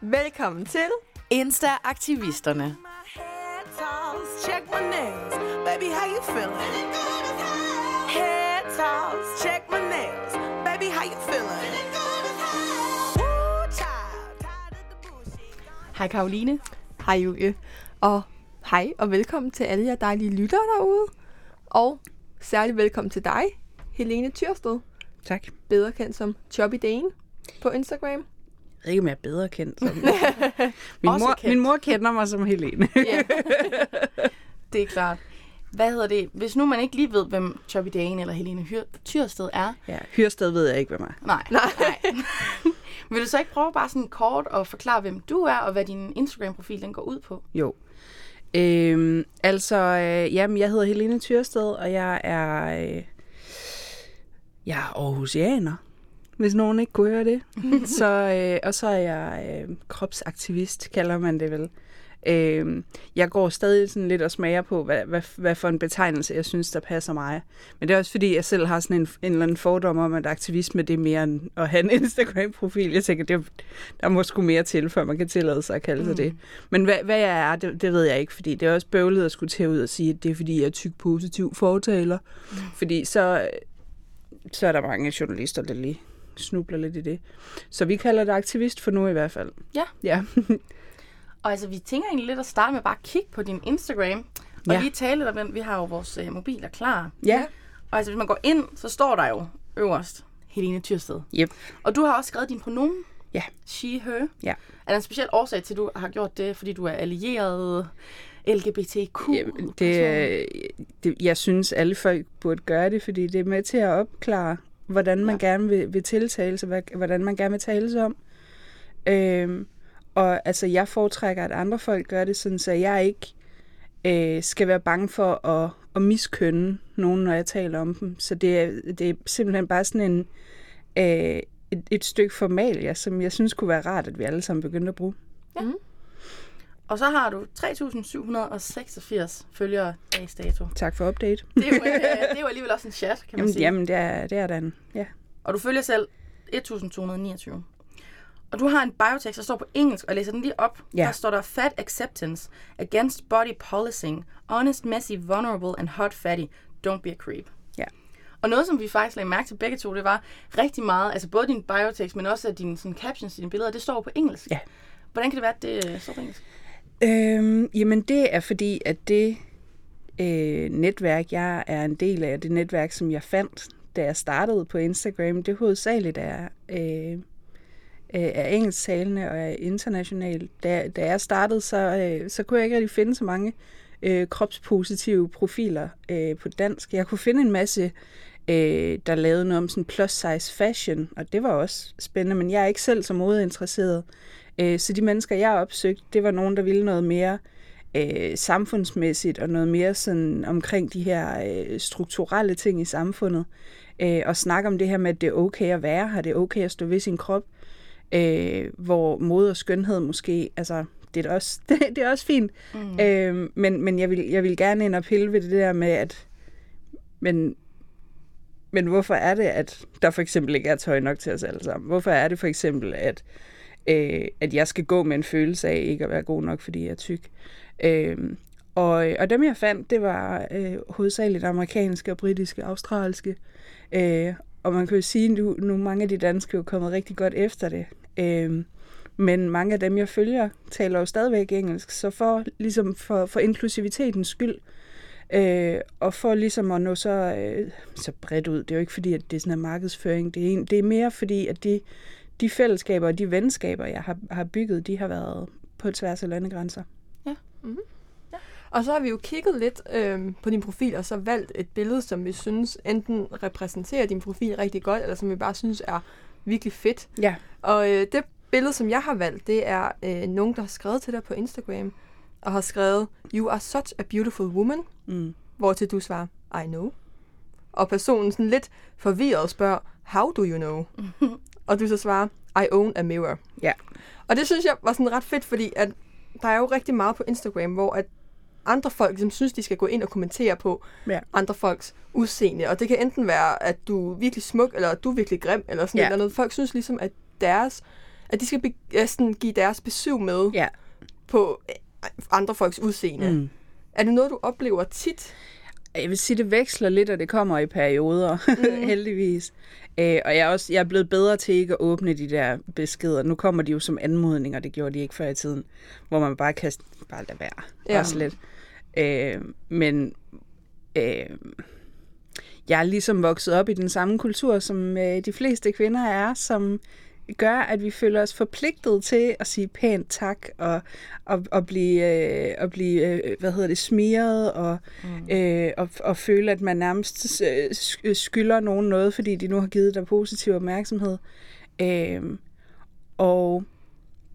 Velkommen til Insta-aktivisterne. check my nails. Baby, how you feeling? Head toss, check my nails. Baby, how you feeling? Woo, child, tired of the bullshit. Hej Karoline. Hej Julie. Og hej og velkommen til alle jer dejlige lyttere derude. Og særligt velkommen til dig, Helene Tyrsted. Tak. Bedre kendt som Chubby Dane på Instagram. Jeg ved ikke, om jeg er bedre kendt som min, mor, kendt. min mor kender mig som Helene. Ja. det er klart. Hvad hedder det? Hvis nu man ikke lige ved, hvem Chubby Dane eller Helene Hyr- Tyrsted er. ja, Hyrsted ved jeg ikke, hvem er. Nej. Nej. nej. Vil du så ikke prøve bare sådan kort at forklare, hvem du er, og hvad din Instagram-profil den går ud på? Jo. Øhm, altså, øh, jamen, jeg hedder Helene Tyrsted, og jeg er, øh, jeg er Aarhusianer, hvis nogen ikke kunne høre det. så, øh, og så er jeg øh, kropsaktivist, kalder man det vel. Øh, jeg går stadig sådan lidt og smager på, hvad, hvad, hvad for en betegnelse, jeg synes, der passer mig. Men det er også fordi, jeg selv har sådan en, en eller anden fordom om, at aktivisme det er mere end at have en Instagram-profil. Jeg tænker, det, der må sgu mere til, før man kan tillade sig at kalde sig det. Men hvad, hvad jeg er, det, det ved jeg ikke, fordi det er også bøvlet at skulle til ud og sige, at det er fordi, jeg er tyk positiv fortaler. Mm. Fordi så, så er der mange journalister, der lige snubler lidt i det. Så vi kalder det aktivist for nu i hvert fald. Ja. Ja. Og altså, vi tænker egentlig lidt at starte med bare at kigge på din Instagram. Og Ja. lige tale lidt om. Vi har jo vores øh, mobiler klar. ja. Og altså, hvis man går ind, så står der jo øverst Helene Tyrsted. Yep. Og du har også skrevet din pronomen. Ja. She, her. Ja. Er der en speciel årsag til, at du har gjort det, fordi du er allieret LGBTQ? Jamen, det, øh, det, jeg synes, alle folk burde gøre det, fordi det er med til at opklare, hvordan man ja. gerne vil, vil tiltale sig, hvad- hvordan man gerne vil tale sig om. Øhm, og altså, jeg foretrækker, at andre folk gør det, sådan, så jeg ikke øh, skal være bange for at, at miskønne nogen, når jeg taler om dem. Så det er, det er simpelthen bare sådan en, øh, et, et stykke formalia, som jeg synes kunne være rart, at vi alle sammen begyndte at bruge. Og så har du 3.786 følgere dags dato. Tak for update. Det er jo, øh, det er jo alligevel også en chat, kan man Jamen, sige. jamen det er, det er den. Ja. Og du følger selv 1.229. Og du har en biotext, der står på engelsk, og jeg læser den lige op. Ja. Der står der Fat Acceptance, Against Body Policing, Honest, Messy, Vulnerable and Hot Fatty, Don't be a creep. Ja. Og noget, som vi faktisk lagde mærke til begge to, det var rigtig meget, altså både din biotext, men også dine sådan, captions i dine billeder, det står på engelsk. Ja. Hvordan kan det være, at det øh, står på engelsk? Øhm, jamen det er fordi, at det øh, netværk, jeg er en del af, det netværk, som jeg fandt, da jeg startede på Instagram, det hovedsageligt er, øh, øh er engelsktalende og er internationalt. Da, da jeg startede, så, øh, så kunne jeg ikke rigtig finde så mange øh, kropspositive profiler øh, på dansk. Jeg kunne finde en masse, øh, der lavede noget om sådan plus size fashion, og det var også spændende, men jeg er ikke selv så modeinteresseret. Øh, så de mennesker, jeg har opsøgt, det var nogen, der ville noget mere øh, samfundsmæssigt og noget mere sådan omkring de her øh, strukturelle ting i samfundet. Øh, og snakke om det her med, at det er okay at være her, det er okay at stå ved sin krop, øh, hvor mod og skønhed måske, altså det er også, det, det er også fint. Mm. Øh, men men jeg, vil, jeg vil gerne ind og pille ved det der med, at men, men hvorfor er det, at der for eksempel ikke er tøj nok til os alle sammen? Hvorfor er det for eksempel, at øh, Øh, at jeg skal gå med en følelse af ikke at være god nok, fordi jeg er tyk. Øh, og, og dem, jeg fandt, det var øh, hovedsageligt amerikanske og britiske, australske. Øh, og man kan jo sige, nu, nu mange af de danske er jo kommet rigtig godt efter det. Øh, men mange af dem, jeg følger, taler jo stadigvæk engelsk. Så for, ligesom for, for inklusivitetens skyld, øh, og for ligesom at nå så, øh, så bredt ud, det er jo ikke fordi, at det er sådan en markedsføring. Det er, en, det er mere fordi, at de, de fællesskaber og de venskaber, jeg har, har bygget, de har været på tværs af landegrænser. Og så har vi jo kigget lidt øh, på din profil, og så valgt et billede, som vi synes enten repræsenterer din profil rigtig godt, eller som vi bare synes er virkelig fedt. Ja. Og øh, det billede, som jeg har valgt, det er øh, nogen, der har skrevet til dig på Instagram, og har skrevet, You are such a beautiful woman, Mm. hvor til du svarer, I know. Og personen sådan lidt forvirret spørger, How do you know? og du så svarer, I own a mirror. Ja. Og det synes jeg var sådan ret fedt, fordi at der er jo rigtig meget på Instagram, hvor at andre folk ligesom synes, de skal gå ind og kommentere på Ja. andre folks udseende. Og det kan enten være, at du er virkelig smuk, eller at du er virkelig grim, eller sådan Ja. eller noget. Folk synes ligesom, at deres at de skal be, ja, sådan, give deres besøg med Ja. på øh, andre folks udseende. Mm. Er det noget, du oplever tit? Jeg vil sige, det veksler lidt, og det kommer i perioder, mm. heldigvis. Øh, og jeg er, også, jeg er blevet bedre til ikke at åbne de der beskeder. Nu kommer de jo som anmodninger, det gjorde de ikke før i tiden, hvor man bare kan bare lade være. Ja. Også lidt. Øh, men øh, jeg er ligesom vokset op i den samme kultur, som øh, de fleste kvinder er, som gør, at vi føler os forpligtet til at sige pænt tak og, og, og blive, øh, og blive øh, hvad hedder det, smiret og, mm. øh, og, og føle, at man nærmest øh, sk- skylder nogen noget, fordi de nu har givet dig positiv opmærksomhed. Øh, og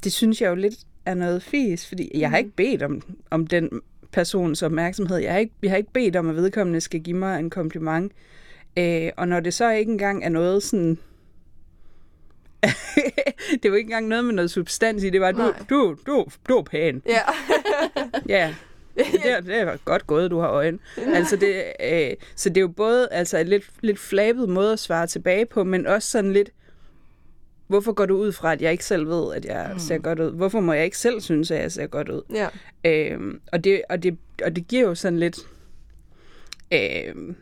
det synes jeg jo lidt er noget fis, fordi jeg har ikke bedt om, om den persons opmærksomhed. Jeg har, ikke, jeg har ikke bedt om, at vedkommende skal give mig en kompliment. Øh, og når det så ikke engang er noget sådan... det var ikke engang noget med noget substans i, det var, du, Nej. du, du, du er pæn. Ja. Ja, det, er- det er godt gået, du har øjne. Altså det, øh, så det er jo både altså et lidt, lidt flabet måde at svare tilbage på, men også sådan lidt, hvorfor går du ud fra, at jeg ikke selv ved, at jeg mm. ser godt ud? Hvorfor må jeg ikke selv synes, at jeg ser godt ud? ja. Øhm, og, det, og, det, og det giver jo sådan lidt, øhm,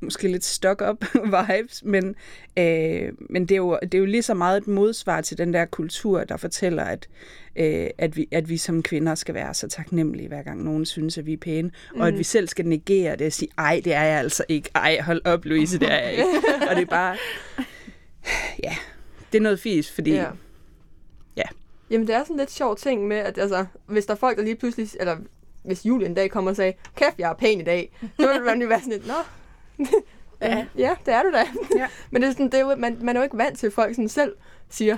måske lidt stock-up vibes, men, øh, men det, er jo, det er jo lige så meget et modsvar til den der kultur, der fortæller, at, øh, at, vi, at vi som kvinder skal være så taknemmelige, hver gang nogen synes, at vi er pæne, mm. og at vi selv skal negere det og sige, ej, det er jeg altså ikke, ej, hold op, Louise, det er jeg ikke. og det er bare, ja, det er noget fis, fordi... Ja. Ja. Jamen, det er sådan lidt sjov ting med, at altså, hvis der er folk, der lige pludselig, eller hvis Julie en dag kommer og sagde, kæft, jeg er pæn i dag, så vil man jo være sådan lidt, nå, Ja. ja, det er du da. Ja. Men det er sådan, det er jo, man, man er jo ikke vant til, at folk sådan selv siger,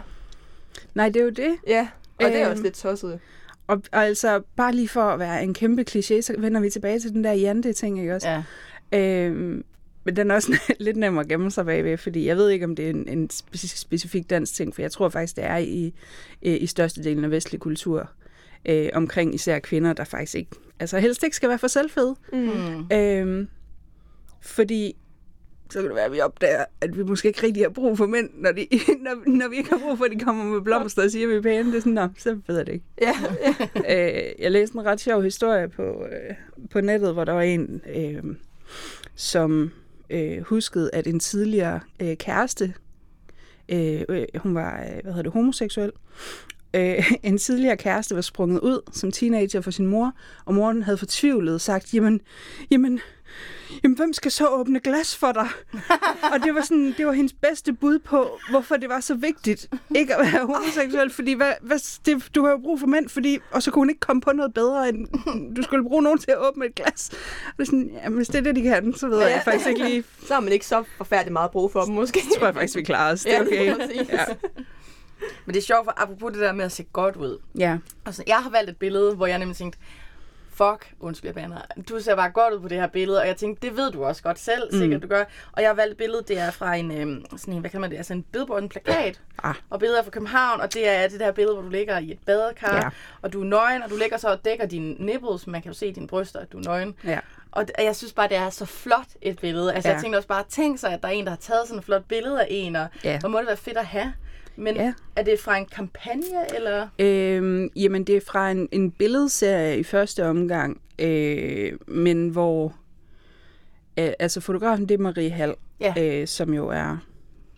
Nej, det er jo det. ja, og det er Øhm, også lidt tosset. Og, og altså, bare lige for at være en kæmpe kliché, så vender vi tilbage til den der Jante-ting, ikke også? Ja. Øhm, men den er også lidt nem at gemme sig bagved, fordi jeg ved ikke, om det er en, en speci- specifik dansk ting, for jeg tror faktisk, det er i, i, i størstedelen af vestlig kultur, øh, omkring især kvinder, der faktisk ikke, altså helst ikke skal være for selvfede. Mm. Øhm, fordi så kan det være, at vi opdager, at vi måske ikke rigtig har brug for mænd, når, de, når, når vi ikke har brug for, at de kommer med blomster og siger, at vi er pæne. Det er sådan, nå, så ved jeg det ikke. Ja, ja. øh, jeg læste en ret sjov historie på, øh, på nettet, hvor der var en, øh, som øh, huskede, at en tidligere øh, kæreste, øh, øh, hun var øh, hvad hedder det, homoseksuel, øh, en tidligere kæreste var sprunget ud som teenager for sin mor, og moren havde fortvivlet sagt, jamen, jamen, jamen, hvem skal så åbne glas for dig? og det var sådan, det var hendes bedste bud på, hvorfor det var så vigtigt ikke at være homoseksuel, fordi hvad, hvad, det, du har jo brug for mænd, fordi, og så kunne hun ikke komme på noget bedre, end du skulle bruge nogen til at åbne et glas. Og det er sådan, ja, hvis det er det, de kan, så ved jeg faktisk ikke lige, Så har man ikke så forfærdeligt meget brug for dem, måske. tror jeg faktisk, vi klarer os. Det er Ja, okay. Ja. Men det er sjovt, for apropos det der med at se godt ud. ja. Altså, jeg har valgt et billede, hvor jeg nemlig tænkte, fuck, undskyld, jeg bander. Du ser bare godt ud på det her billede, og jeg tænkte, det ved du også godt selv, Mm. sikkert du gør. Og jeg har valgt et billede, det er fra en, øhm, sådan en hvad kan man det, altså en billboard, en plakat. Ah. Og billedet er fra København, og det er det der billede, hvor du ligger i et badekar, Ja. og du er nøgen, og du ligger så og dækker dine nipples, man kan jo se dine bryster, at du er nøgen. Ja. Og jeg synes bare, det er så flot et billede. Altså. Ja. jeg tænkte også bare, tænk sig, at der er en, der har taget sådan et flot billede af en, og Ja. hvor må det være fedt at have. Men Ja. er det fra en kampagne, eller? Øhm, jamen, det er fra en, en billedserie i første omgang, øh, men hvor... Øh, altså, fotografen, det er Marie Hall, Ja. øh, som jo er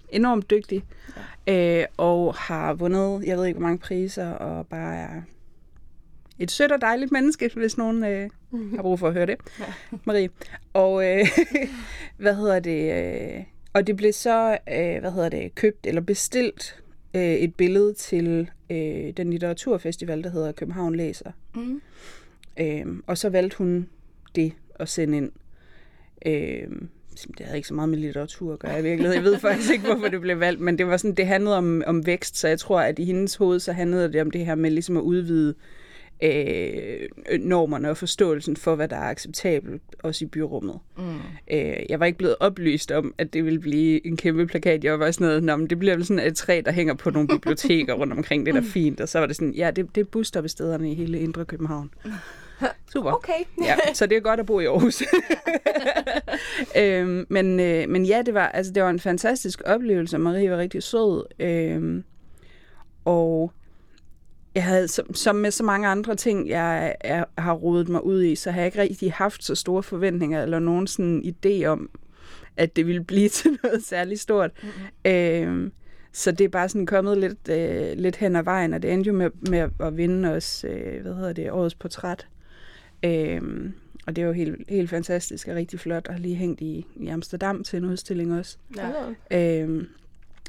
enormt dygtig, ja. øh, og har vundet, jeg ved ikke, hvor mange priser, og bare er et sødt og dejligt menneske, hvis nogen øh, har brug for at høre det. Ja. Marie. Og øh, hvad hedder det? Øh, og det blev så, øh, hvad hedder det, købt eller bestilt øh, et billede til øh, den litteraturfestival, der hedder København Læser. Mm. Øh, og så valgte hun det at sende ind. Øh, det havde ikke så meget med litteratur at gøre i virkeligheden. Jeg ved faktisk ikke, hvorfor det blev valgt, men det var sådan, det handlede om, om vækst, så jeg tror, at i hendes hoved, så handlede det om det her med ligesom at udvide øh, normerne og forståelsen for, hvad der er acceptabelt, også i byrummet. Mm. Øh, jeg var ikke blevet oplyst om, at det ville blive en kæmpe plakat. Jeg var bare sådan noget, Nå, men det bliver vel sådan et træ, der hænger på nogle biblioteker rundt omkring. Det er da fint. Og så var det sådan, ja, det, det er busstoppestederne i hele Indre København. Super. Okay. Ja, så det er godt at bo i Aarhus. øhm, men, øh, men ja, det var, altså, det var en fantastisk oplevelse, Marie var rigtig sød. Øhm, og jeg havde, som, som med så mange andre ting, jeg, jeg har rodet mig ud i, så har jeg ikke rigtig haft så store forventninger, eller nogen sådan idé om, at det ville blive til noget særligt stort. Mm-hmm. Øh, så det er bare sådan kommet lidt, øh, lidt hen ad vejen, og det endte jo med, med at vinde os, øh, hvad hedder det, årets portræt. Øh, og det var helt, helt fantastisk og rigtig flot, og har lige hængt i, i Amsterdam til en udstilling også. Ja. Øh,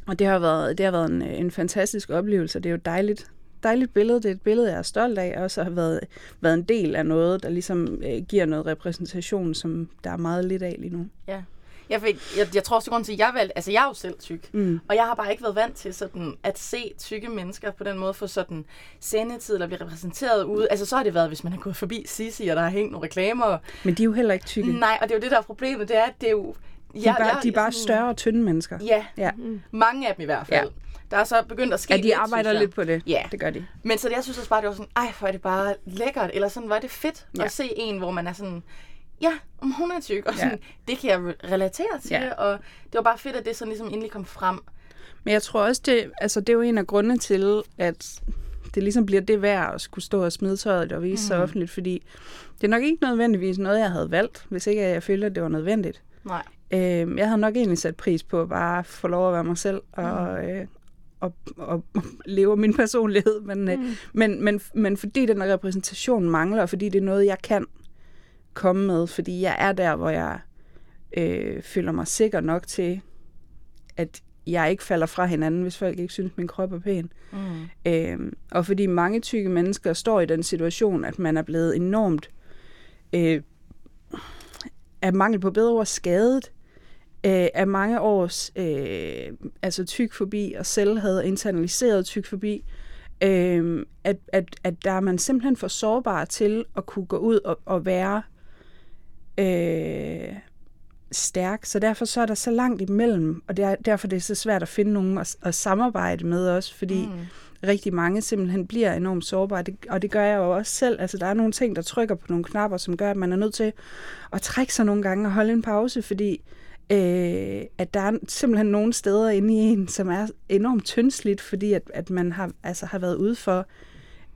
og det har været, det har været en, en fantastisk oplevelse. Det er jo dejligt, dejligt billede. Det er et billede, jeg er stolt af, og også har været, været en del af noget, der ligesom øh, giver noget repræsentation, som der er meget lidt af lige nu. Ja. Jeg, fik, jeg, jeg tror også, grund til, at jeg valgte, altså jeg er jo selv tyk, Mm. og jeg har bare ikke været vant til sådan at se tykke mennesker på den måde få sådan sendetid eller blive repræsenteret ude. Altså så har det været, hvis man har gået forbi Sisi, og der har hængt nogle reklamer. Men de er jo heller ikke tykke. Nej, og det er jo det, der er problemet, det er, at det er jo... De er bare, de er bare større og tynde mennesker. Ja, Ja. mange af dem i hvert fald. Der er så begyndt at ske Ja, de lidt, arbejder jeg. lidt på det. Ja. Det gør de. Men så det, jeg synes også bare, det var sådan, ej, hvor er det bare lækkert, eller sådan, er det fedt Ja. at se en, hvor man er sådan, ja, om hun er tyk, og Ja. sådan, det kan jeg re- relatere til, Ja. og det var bare fedt, at det sådan ligesom endelig kom frem. Men jeg tror også, det, altså, det er jo en af grundene til, at det ligesom bliver det værd at skulle stå og smide tøjet og vise mm. sig offentligt, fordi det er nok ikke nødvendigvis noget, jeg havde valgt, hvis ikke jeg følte, at det var nødvendigt. Nej. Øh, jeg havde nok egentlig sat pris på at bare få lov at være mig selv og, øh, og, og, og leve min personlighed. Men, øh, men, men, men fordi den repræsentation mangler, fordi det er noget, jeg kan komme med, fordi jeg er der, hvor jeg øh, føler mig sikker nok til, at jeg ikke falder fra hinanden, hvis folk ikke synes, min krop er pæn. Mm. Øh, og fordi mange tykke mennesker står i den situation, at man er blevet enormt øh, af mangel på bedre ord skadet øh, af mange års øh, altså tyk forbi og selv havde internaliseret tyk forbi, øh, at, at, at der er man simpelthen for sårbar til at kunne gå ud og, og være øh, stærk. Så derfor så er der så langt imellem, og det er, derfor det er så svært at finde nogen at, at samarbejde med os, fordi mm. rigtig mange simpelthen bliver enormt sårbare, det, og det gør jeg jo også selv. Altså der er nogle ting, der trykker på nogle knapper, som gør, at man er nødt til at trække sig nogle gange og holde en pause, fordi øh, at der er simpelthen nogle steder inde i en, som er enormt tyndsligt, fordi at, at man har, altså, har været ude for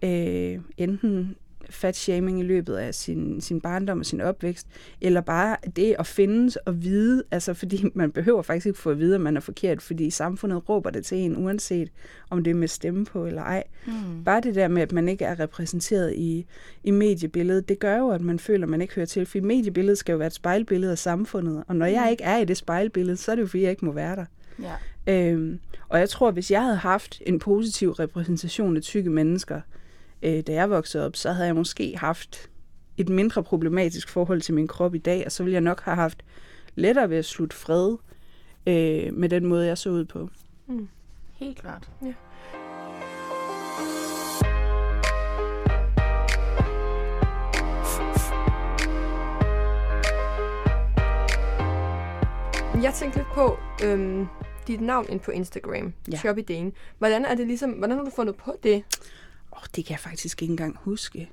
øh, enten fat-shaming i løbet af sin, sin barndom og sin opvækst, eller bare det at findes og vide, altså fordi man behøver faktisk ikke få at vide, at man er forkert, fordi samfundet råber det til en, uanset om det er med stemme på eller ej. Mm. Bare det der med, at man ikke er repræsenteret i, i mediebilledet, det gør jo, at man føler, at man ikke hører til, for mediebilledet skal jo være et spejlbillede af samfundet, og når jeg ikke er i det spejlbillede, så er det jo, fordi jeg ikke må være der. Ja. Øhm, og jeg tror, hvis jeg havde haft en positiv repræsentation af tykke mennesker, øh, da jeg voksede op, så havde jeg måske haft et mindre problematisk forhold til min krop i dag, og så ville jeg nok have haft lettere ved at slutte fred øh, med den måde, jeg så ud på. Helt klart. Jeg tænkte lidt på øhm, dit navn ind på Instagram, Ja. ja. Choppy Dane. Hvordan er det ligesom, hvordan har du fundet på det? Oh, det kan jeg faktisk ikke engang huske.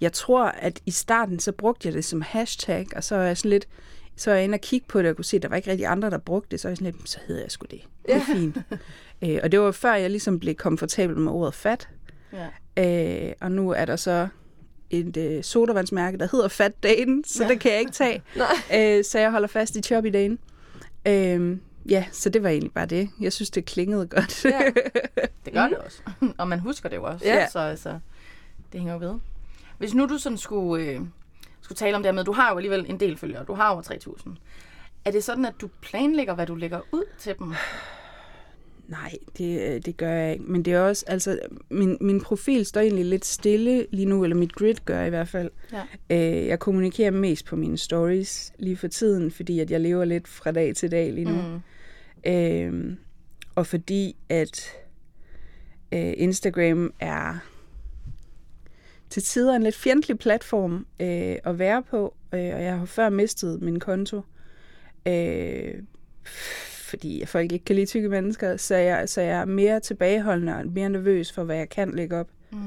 Jeg tror, at i starten, så brugte jeg det som hashtag, og så er jeg sådan lidt, så er jeg inde og kigge på det, og kunne se, at der var ikke rigtig andre, der brugte det, så er jeg sådan lidt, så hedder jeg sgu det. Det er fint. øh, og det var før, jeg ligesom blev komfortabel med ordet fat. Ja. Øh, og nu er der så et øh, sodavandsmærke, der hedder Fat Dane, så ja. det kan jeg ikke tage. øh, så jeg holder fast i Choppy Dane. Øh, ja, så det var egentlig bare det. Jeg synes, det klingede godt. Ja. Det gør det også. og man husker det jo også. Ja. Så altså, det hænger jo ved. Hvis nu du sådan skulle, øh, skulle tale om det her med, du har jo alligevel en del følgere. Du har over 3.000. Er det sådan, at du planlægger, hvad du lægger ud til dem? Nej, det, øh, det gør jeg ikke. Men det er også, altså, min, min profil står egentlig lidt stille lige nu, eller mit grid gør i hvert fald. Ja. Øh, jeg kommunikerer mest på mine stories lige for tiden, fordi at jeg lever lidt fra dag til dag lige nu. Mm. Øh, og fordi at øh, Instagram er til tider en lidt fjendtlig platform øh, at være på, øh, og jeg har før mistet min konto, øh, fordi folk ikke kan lide tykke mennesker, så jeg, så jeg er mere tilbageholdende og mere nervøs for, hvad jeg kan lægge op. Mm.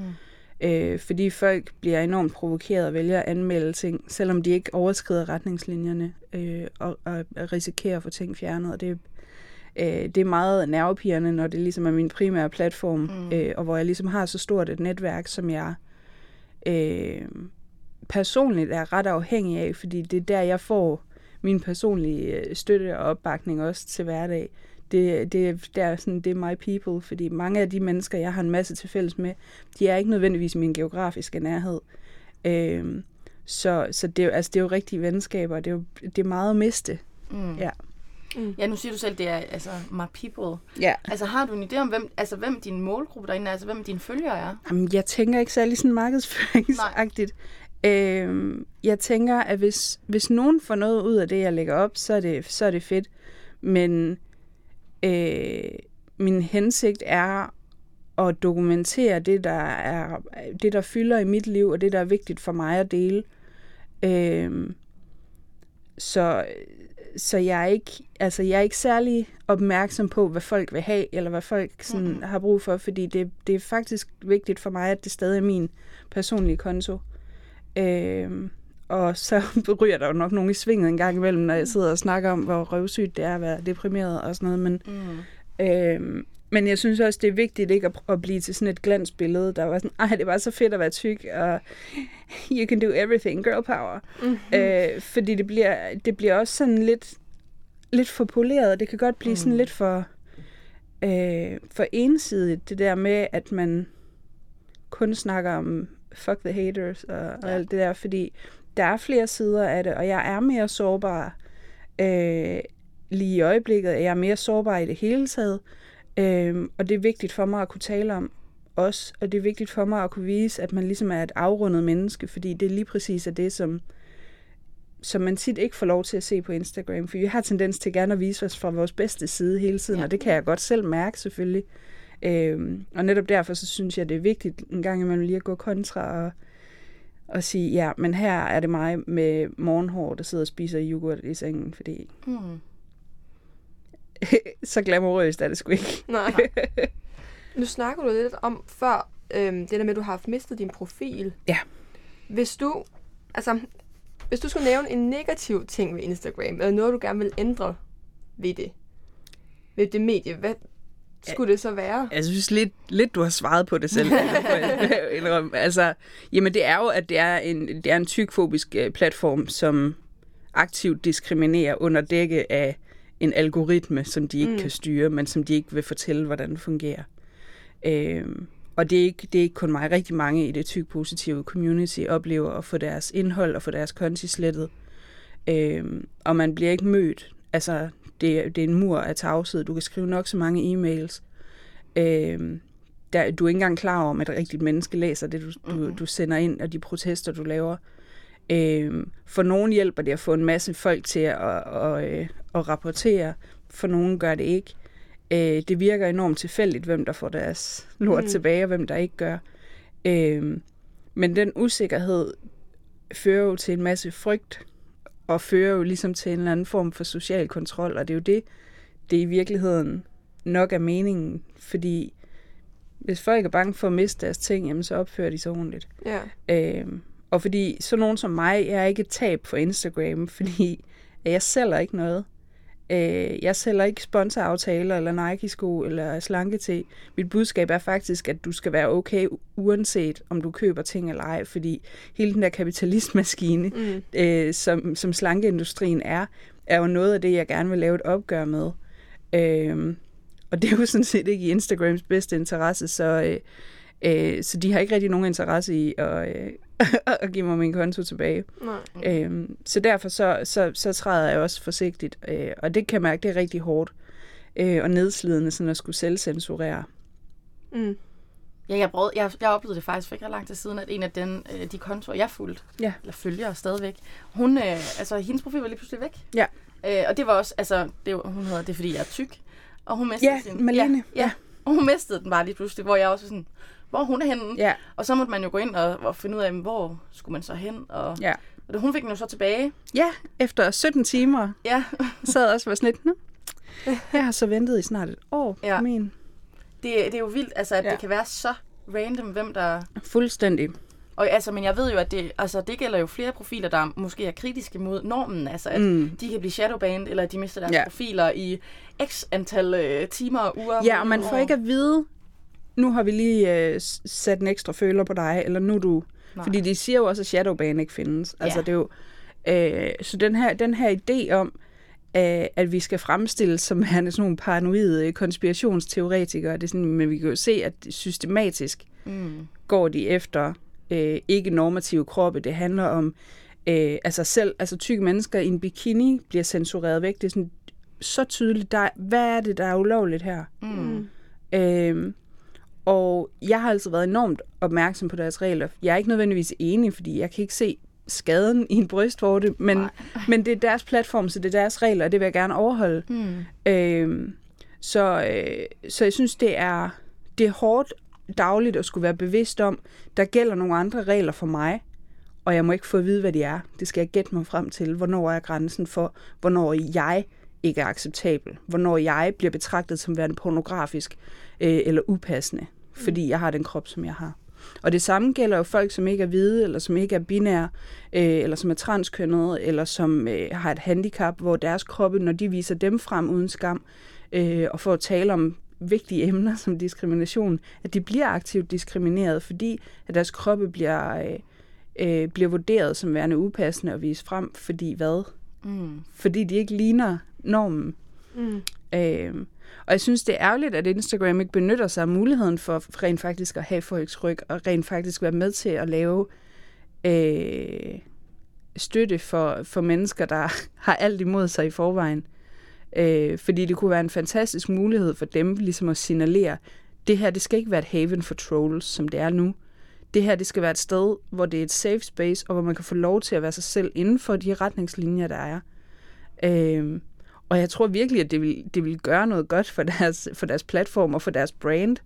Øh, fordi folk bliver enormt provokeret og vælger at anmelde ting, selvom de ikke overskrider retningslinjerne øh, og, og risikerer at få ting fjernet. Og det, øh, det er meget nervepirrende, når det ligesom er min primære platform, mm. øh, og hvor jeg ligesom har så stort et netværk, som jeg øh, personligt er ret afhængig af, fordi det er der, jeg får min personlige øh, støtte og opbakning også til hverdag. Det, det, det, er sådan, det er my people, fordi mange af de mennesker, jeg har en masse til fælles med, de er ikke nødvendigvis i min geografiske nærhed. Øh, så så det, er altså, det er jo rigtige venskaber, det er jo det er meget at miste. Mm. Ja. Ja, nu siger du selv, det er altså my people. Ja. Altså har du en idé om, hvem, altså, hvem din målgruppe derinde er, altså hvem dine følgere er? Jamen, jeg tænker ikke særlig sådan markedsføringsagtigt. Øhm, jeg tænker, at hvis, hvis nogen får noget ud af det, jeg lægger op, så er det, så er det fedt. Men øh, min hensigt er at dokumentere det, der er det, der fylder i mit liv, og det, der er vigtigt for mig at dele. Øhm, så, så jeg er ikke, altså jeg er ikke særlig opmærksom på, hvad folk vil have, eller hvad folk sådan, mm-hmm. har brug for, fordi det, det er faktisk vigtigt for mig, at det stadig er min personlige konto. Øhm, og så ryger der jo nok nogen i svinget en gang imellem, når jeg sidder og snakker om, hvor røvsygt det er at være deprimeret og sådan noget. Men, Mm. øhm, men jeg synes også, det er vigtigt ikke at, at blive til sådan et glansbillede, der var sådan, ej, det var så fedt at være tyk, og you can do everything, girl power. Mm-hmm. Øh, fordi det bliver, det bliver også sådan lidt, lidt for poleret. Det kan godt blive mm. sådan lidt for, øh, for ensidigt, det der med, at man kun snakker om fuck the haters og, og Ja. alt det der, fordi der er flere sider af det, og jeg er mere sårbar øh, lige i øjeblikket. Jeg er mere sårbar i det hele taget, øh, og det er vigtigt for mig at kunne tale om også, og det er vigtigt for mig at kunne vise, at man ligesom er et afrundet menneske, fordi det er lige præcis er det, som, som man tit ikke får lov til at se på Instagram, for vi har tendens til gerne at vise os fra vores bedste side hele tiden, ja. og det kan jeg godt selv mærke selvfølgelig. Øhm, og netop derfor, så synes jeg, det er vigtigt en gang imellem lige at gå kontra og, og sige, ja, men her er det mig med morgenhår, der sidder og spiser yoghurt i sengen, fordi Mm. så glamourøst er det sgu ikke. Nej. nu snakker du lidt om før, øhm, det der med, at du har mistet din profil. Ja. Hvis du, altså, hvis du skulle nævne en negativ ting ved Instagram, eller noget, du gerne vil ændre ved det, ved det medie, hvad skulle det så være? Jeg synes lidt, lidt du har svaret på det selv. altså, jamen det er jo, at det er en, det er en tykfobisk øh, platform, som aktivt diskriminerer under dække af en algoritme, som de ikke Mm. kan styre, men som de ikke vil fortælle, hvordan det fungerer. Øhm, og det er, ikke, det er ikke kun mig. Rigtig mange i det tyk-positive community oplever at få deres indhold og få deres konti slettet. Øhm, og man bliver ikke mødt. Altså, det, er- det er en mur af tavshed. Du kan skrive nok så mange e-mails. Øhm, der, du er ikke engang klar over, om et rigtigt menneske læser det, du, du, du sender ind, og de protester, du laver. Øhm, for nogen hjælper det at få en masse folk til at, at, at, at rapportere. For nogen gør det ikke. Øh, det virker enormt tilfældigt, hvem der får deres lort Mm. tilbage, og hvem der ikke gør. Øhm, men den usikkerhed fører jo til en masse frygt, og fører jo ligesom til en eller anden form for social kontrol, og det er jo det, det i virkeligheden nok er meningen, fordi hvis folk er bange for at miste deres ting, jamen så opfører de sig ordentligt. Ja. Øhm, og fordi så nogen som mig, jeg er ikke et tab for Instagram, fordi jeg sælger ikke noget. Øh, jeg sælger ikke sponsoraftaler, eller Nike-sko, eller slanke til. Mit budskab er faktisk, at du skal være okay, uanset om du køber ting eller ej, fordi hele den der kapitalistmaskine, Mm. øh, som, som slankeindustrien er, er jo noget af det, jeg gerne vil lave et opgør med. Øhm, og det er jo sådan set ikke i Instagrams bedste interesse, så, øh, øh, så de har ikke rigtig nogen interesse i at, øh, at give mig min konto tilbage. Nej. Øhm, så derfor så, så, så træder jeg også forsigtigt, øh, og det kan jeg mærke, det er rigtig hårdt øh, og nedslidende sådan at skulle selvcensurere. Mm. Ja, jeg, brød, jeg, jeg oplevede det faktisk for ikke ret lang tid siden, at en af den, øh, de kontorer, jeg fulgte, Ja. eller følger stadigvæk, hun, øh, altså hendes profil var lige pludselig væk. Ja. Øh, og det var også, altså, det, var- hun hedder det, er, fordi jeg er tyk. Og hun mistede Ja, sin... Malene. Ja, ja. Og hun mistede den bare lige pludselig, hvor jeg også var sådan, hvor hun er henne? Ja, Og så måtte man jo gå ind og, og finde ud af, hvor skulle man så hen? Og, ja. og det, hun fik den jo så tilbage. Ja, efter 17 timer Ja, sad også og var sådan lidt, "Nå, jeg har så ventet i snart et år Ja. min. det, det er jo vildt, altså, at ja. Det kan være så random, hvem der... Fuldstændig. Og altså, men jeg ved jo, at det, altså, det gælder jo flere profiler, der måske er kritiske mod normen. Altså, at Mm. de kan blive shadowbanned, eller at de mister deres Ja. profiler i x antal øh, timer og uger. Ja, og man får ikke at vide, nu har vi lige øh, sat en ekstra føler på dig, eller nu du... Nej. Fordi de siger jo også, at shadowban ikke findes. Altså, Ja. det er jo... Øh, så den her, den her idé om, øh, at vi skal fremstilles som værende sådan nogle paranoide konspirationsteoretikere, det er sådan, men vi kan jo se, at systematisk Mm. går de efter øh, ikke normative kroppe. Det handler om, øh, altså selv altså tykke mennesker i en bikini bliver censureret væk. Det er sådan så tydeligt. Der, er- hvad er det, der er ulovligt her? Mm. Øhm, og jeg har altid været enormt opmærksom på deres regler. Jeg er ikke nødvendigvis enig, fordi jeg kan ikke se skaden i en brystvorte, men, men det er deres platform, så det er deres regler, og det vil jeg gerne overholde. Mm. Øhm, så, øh, så jeg synes, det er, det er hårdt dagligt at skulle være bevidst om, der gælder nogle andre regler for mig, og jeg må ikke få at vide, hvad de er. Det skal jeg gætte mig frem til. Hvornår er grænsen for, hvornår jeg ikke er acceptabel? Hvornår jeg bliver betragtet som værende pornografisk øh, eller upassende, fordi jeg har den krop, som jeg har. Og det samme gælder jo folk, som ikke er hvide, eller som ikke er binære, øh, eller som er transkønnede, eller som øh, har et handicap, hvor deres kroppe, når de viser dem frem uden skam, øh, og for at tale om vigtige emner som diskrimination, at de bliver aktivt diskrimineret, fordi at deres kroppe bliver, øh, øh, bliver vurderet som værende upassende og vist frem, fordi hvad? Mm. Fordi de ikke ligner normen. Mm. Øh, og jeg synes, det er ærgerligt, at Instagram ikke benytter sig af muligheden for rent faktisk at have folks ryg, og rent faktisk være med til at lave øh, støtte for, for mennesker, der har alt imod sig i forvejen. Øh, fordi det kunne være en fantastisk mulighed for dem ligesom at signalere, det her, det skal ikke være et haven for trolls, som det er nu. Det her, det skal være et sted, hvor det er et safe space, og hvor man kan få lov til at være sig selv inden for de retningslinjer, der er. Øh, og jeg tror virkelig, at det vil, det vil gøre noget godt for deres, for deres platform og for deres brand.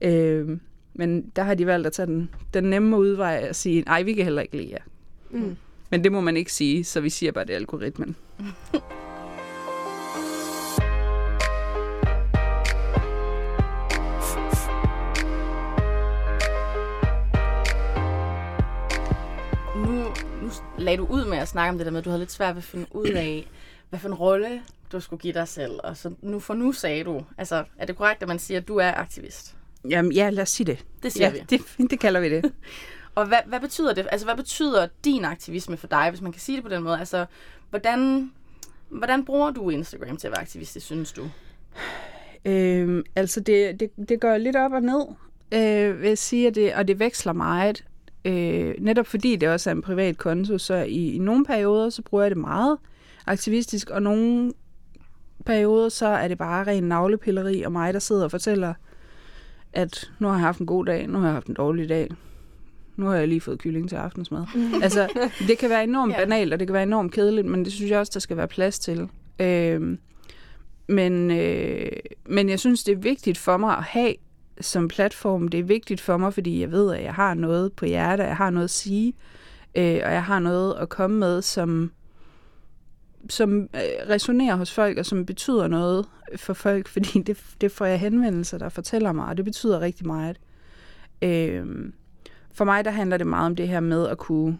Øh, men der har de valgt at tage den, den nemme udvej og sige, nej, vi kan heller ikke lide jer. Mm. Men det må man ikke sige, så vi siger bare, det er algoritmen. Nu, nu lagde du ud med at snakke om det der med, at du havde lidt svært ved at finde ud af, hvad for en rolle du skulle give dig selv. Og så nu, for nu sagde du, altså er det korrekt, at man siger, at du er aktivist? Jamen, ja, lad os sige det. Det siger ja, vi. Det, det kalder vi det. Og hvad, hvad betyder det? Altså, hvad betyder din aktivisme for dig, hvis man kan sige det på den måde? Altså, hvordan, hvordan bruger du Instagram til at være aktivist, synes du? Øhm, altså, det, det, det går lidt op og ned, øh, vil jeg sige, at det, og det veksler meget. Øh, netop fordi det også er en privat konto, så i, i nogle perioder, så bruger jeg det meget aktivistisk, og nogle perioder, så er det bare ren navlepilleri, og mig, der sidder og fortæller, at nu har jeg haft en god dag, nu har jeg haft en dårlig dag, nu har jeg lige fået kylling til aftensmad. altså, det kan være enormt Ja. banalt, og det kan være enormt kedeligt, men det synes jeg også, der skal være plads til. Øh, men, øh, men jeg synes, det er vigtigt for mig at have som platform. Det er vigtigt for mig, fordi jeg ved, at jeg har noget på hjertet, jeg har noget at sige, øh, og jeg har noget at komme med, som, som øh, resonerer hos folk, og som betyder noget for folk, fordi det, det får jeg henvendelser, der fortæller mig, og det betyder rigtig meget. Øh, for mig, der handler det meget om det her med at kunne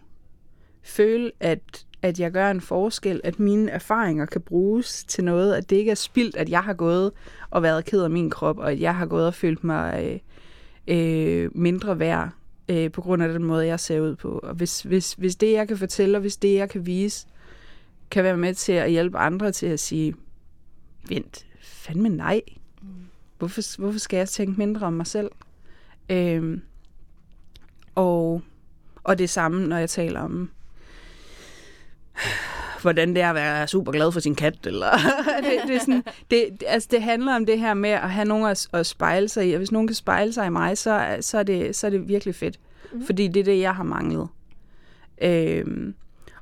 føle, at, at jeg gør en forskel, at mine erfaringer kan bruges til noget, at det ikke er spildt, at jeg har gået og været ked af min krop, og at jeg har gået og følt mig øh, øh, mindre værd øh, på grund af den måde, jeg ser ud på. Og hvis, hvis, hvis det, jeg kan fortælle, og hvis det, jeg kan vise, kan være med til at hjælpe andre til at sige, vent, fandme nej. Hvorfor, hvorfor skal jeg tænke mindre om mig selv? Øh, og, og det samme, når jeg taler om, hvordan det er at være super glad for sin kat. Eller det, det, er sådan, det, altså det handler om det her med at have nogen at, at spejle sig i. Og hvis nogen kan spejle sig i mig, så, så, er, det, så er det virkelig fedt. Mm. Fordi det er det, jeg har manglet. Øhm,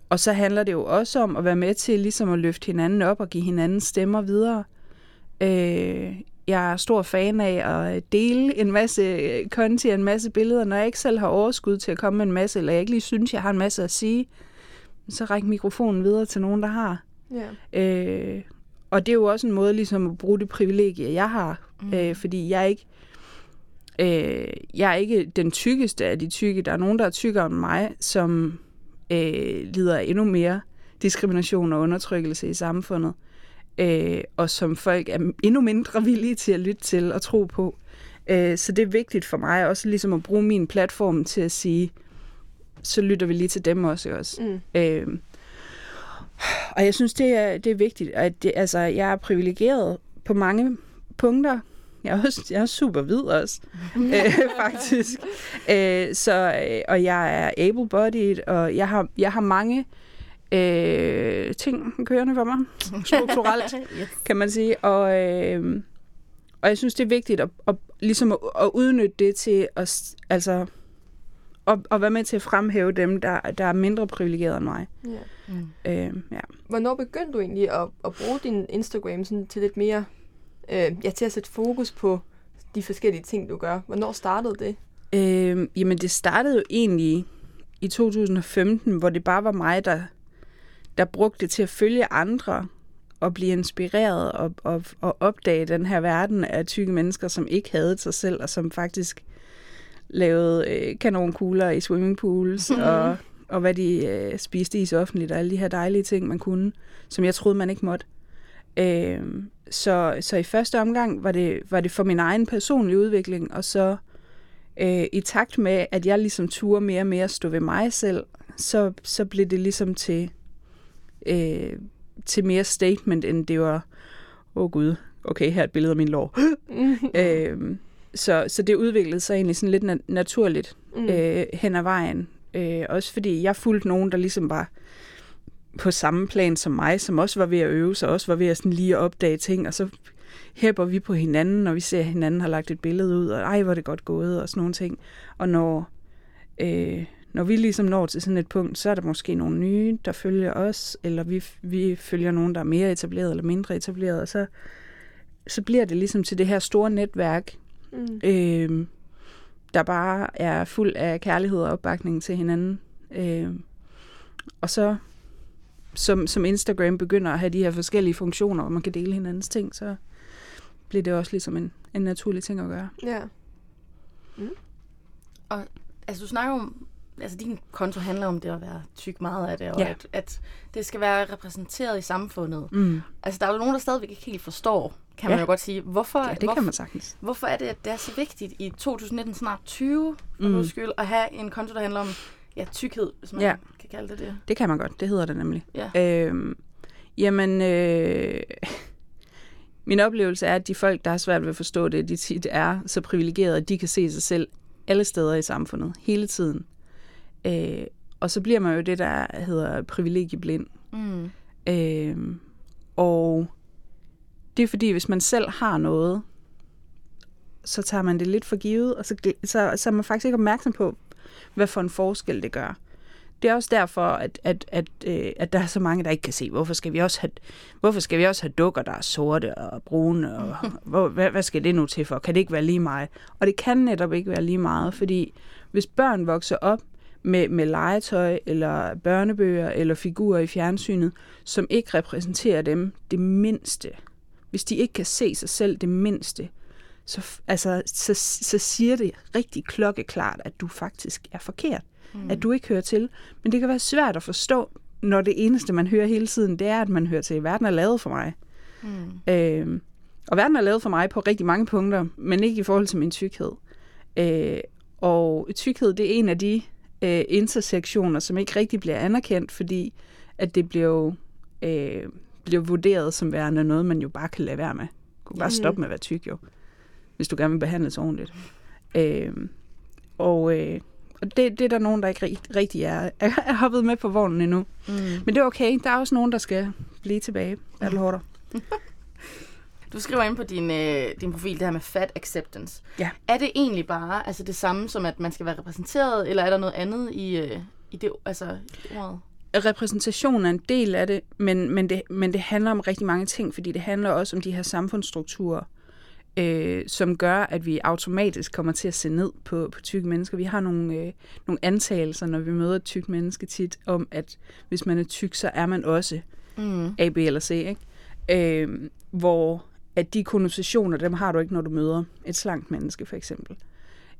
og så handler det jo også om at være med til ligesom at løfte hinanden op og give hinanden stemmer videre. Øh, jeg er stor fan af at dele en masse content, en masse billeder, når jeg ikke selv har overskud til at komme med en masse, eller jeg ikke lige synes, jeg har en masse at sige, så ræk mikrofonen videre til nogen, der har. Ja. Øh, og det er jo også en måde ligesom at bruge det privilegie, jeg har. Mm. Øh, fordi jeg ikke... Øh, jeg er ikke den tykkeste af de tykke. Der er nogen, der er tykkere end mig, som øh, lider af endnu mere diskrimination og undertrykkelse i samfundet, øh, og som folk er endnu mindre villige til at lytte til og tro på. Øh, så det er vigtigt for mig også ligesom at bruge min platform til at sige, så lytter vi lige til dem også. også. Mm. Øh, og jeg synes, det er, det er vigtigt. At det, altså, jeg er privilegeret på mange punkter. Jeg er, også, jeg er super hvid også, øh, faktisk. Øh, så, øh, og jeg er able-bodied, og jeg har, jeg har mange øh, ting kørende for mig, strukturelt, yes. kan man sige. Og, øh, og jeg synes, det er vigtigt at, at, ligesom at, at udnytte det til at, altså, at, at være med til at fremhæve dem, der, der er mindre privilegerede end mig. Ja. Mm. Øh, ja. Hvornår begyndte du egentlig at, at bruge din Instagram sådan til lidt mere, øh, ja, til at sætte fokus på de forskellige ting, du gør? Hvornår startede det? Øh, jamen, det startede jo egentlig i 2015, hvor det bare var mig, der, der brugte det til at følge andre og blive inspireret og, og, og opdage den her verden af tykke mennesker, som ikke havde sig selv, og som faktisk lavede øh, kanonkugler i swimmingpools, og, og hvad de øh, spiste is offentligt, og alle de her dejlige ting, man kunne, som jeg troede, man ikke måtte. Øh, så, så i første omgang var det, var det for min egen personlige udvikling, og så øh, i takt med, at jeg ligesom turde mere og mere stå ved mig selv, så, så blev det ligesom til, øh, til mere statement, end det var, åh oh gud, okay, her er et billede af min lår. øh, så, så det udviklede sig egentlig sådan lidt na- naturligt Mm. øh, hen ad vejen. Øh, også fordi jeg fulgte nogen, der ligesom var på samme plan som mig, som også var ved at øve sig, også var ved at sådan lige opdage ting, og så hæpper vi på hinanden, når vi ser, at hinanden har lagt et billede ud, og ej, hvor er det godt gået, og sådan nogle ting. Og når, øh, når vi ligesom når til sådan et punkt, så er der måske nogle nye, der følger os, eller vi, vi følger nogen, der er mere etableret eller mindre etableret, og så, så bliver det ligesom til det her store netværk, Mm. øh, der bare er fuld af kærlighed og opbakning til hinanden. Øh, og så, som, som Instagram begynder at have de her forskellige funktioner, hvor man kan dele hinandens ting, så bliver det også ligesom en, en naturlig ting at gøre. Ja. Altså, du snakker om, altså din konto handler om det at være tyk meget af det, og Ja. at, at det skal være repræsenteret i samfundet. Mm. Altså, der er jo nogen, der stadigvæk ikke helt forstår, kan Ja. man jo godt sige. Hvorfor, Ja, det hvorfor, kan man sagtens. hvorfor er det, at det er så vigtigt i 2019, snart 20, for Mm. mm. skyld, at have en konto, der handler om ja, tykkhed, hvis man Ja. Kan kalde det det. Det kan man godt, det hedder det nemlig. Ja. Øhm, jamen, øh, min oplevelse er, at de folk, der har svært ved at forstå det, de tit er så privilegerede, at de kan se sig selv alle steder i samfundet, hele tiden. Øh, og så bliver man jo det, der hedder privilegieblind. Mm. Øh, og det er fordi, hvis man selv har noget, så tager man det lidt for givet, og så, så, så er man faktisk ikke opmærksom på, hvad for en forskel det gør. Det er også derfor, at, at, at, øh, at der er så mange, der ikke kan se, hvorfor skal vi også have, hvorfor skal vi også have dukker, der er sorte og brune, og hvor, hvad, hvad skal det nu til for? Kan det ikke være lige meget? Og det kan netop ikke være lige meget, fordi hvis børn vokser op med, med legetøj, eller børnebøger, eller figurer i fjernsynet, som ikke repræsenterer dem det mindste, hvis de ikke kan se sig selv det mindste, så, altså, så, så siger det rigtig klokkeklart, at du faktisk er forkert. Mm. At du ikke hører til. Men det kan være svært at forstå, når det eneste, man hører hele tiden, det er, at man hører til, verden er lavet for mig. Mm. Øh, og verden er lavet for mig på rigtig mange punkter, men ikke i forhold til min tykkhed. Øh, og tykkhed, det er en af de øh, intersektioner, som ikke rigtig bliver anerkendt, fordi at det bliver jo øh, bliver vurderet som værende noget, man jo bare kan lade være med. Du kan bare Mhm. stoppe med at være tyk, jo. Hvis du gerne vil behandles ordentligt. Øh, og øh, og det, det er der nogen, der ikke rigt- rigtig er, er hoppet med på vognen endnu. Mm. Men det er okay. Der er også nogen, der skal blive tilbage. Battle. Du skriver ind på din, øh, din profil det her med fat acceptance. Ja. Er det egentlig bare altså det samme som, at man skal være repræsenteret, eller er der noget andet i, øh, i det, altså, i ordet? repræsentation er en del af det, men, men, det, men det handler om rigtig mange ting, fordi det handler også om de her samfundsstrukturer, øh, som gør, at vi automatisk kommer til at se ned på, på tykke mennesker. Vi har nogle, øh, nogle antagelser, når vi møder et tykt menneske tit, om at hvis man er tyk, så er man også Mm. A, B eller C, ikke? Øh, hvor at de konnotationer, dem har du ikke, når du møder et slankt menneske, for eksempel.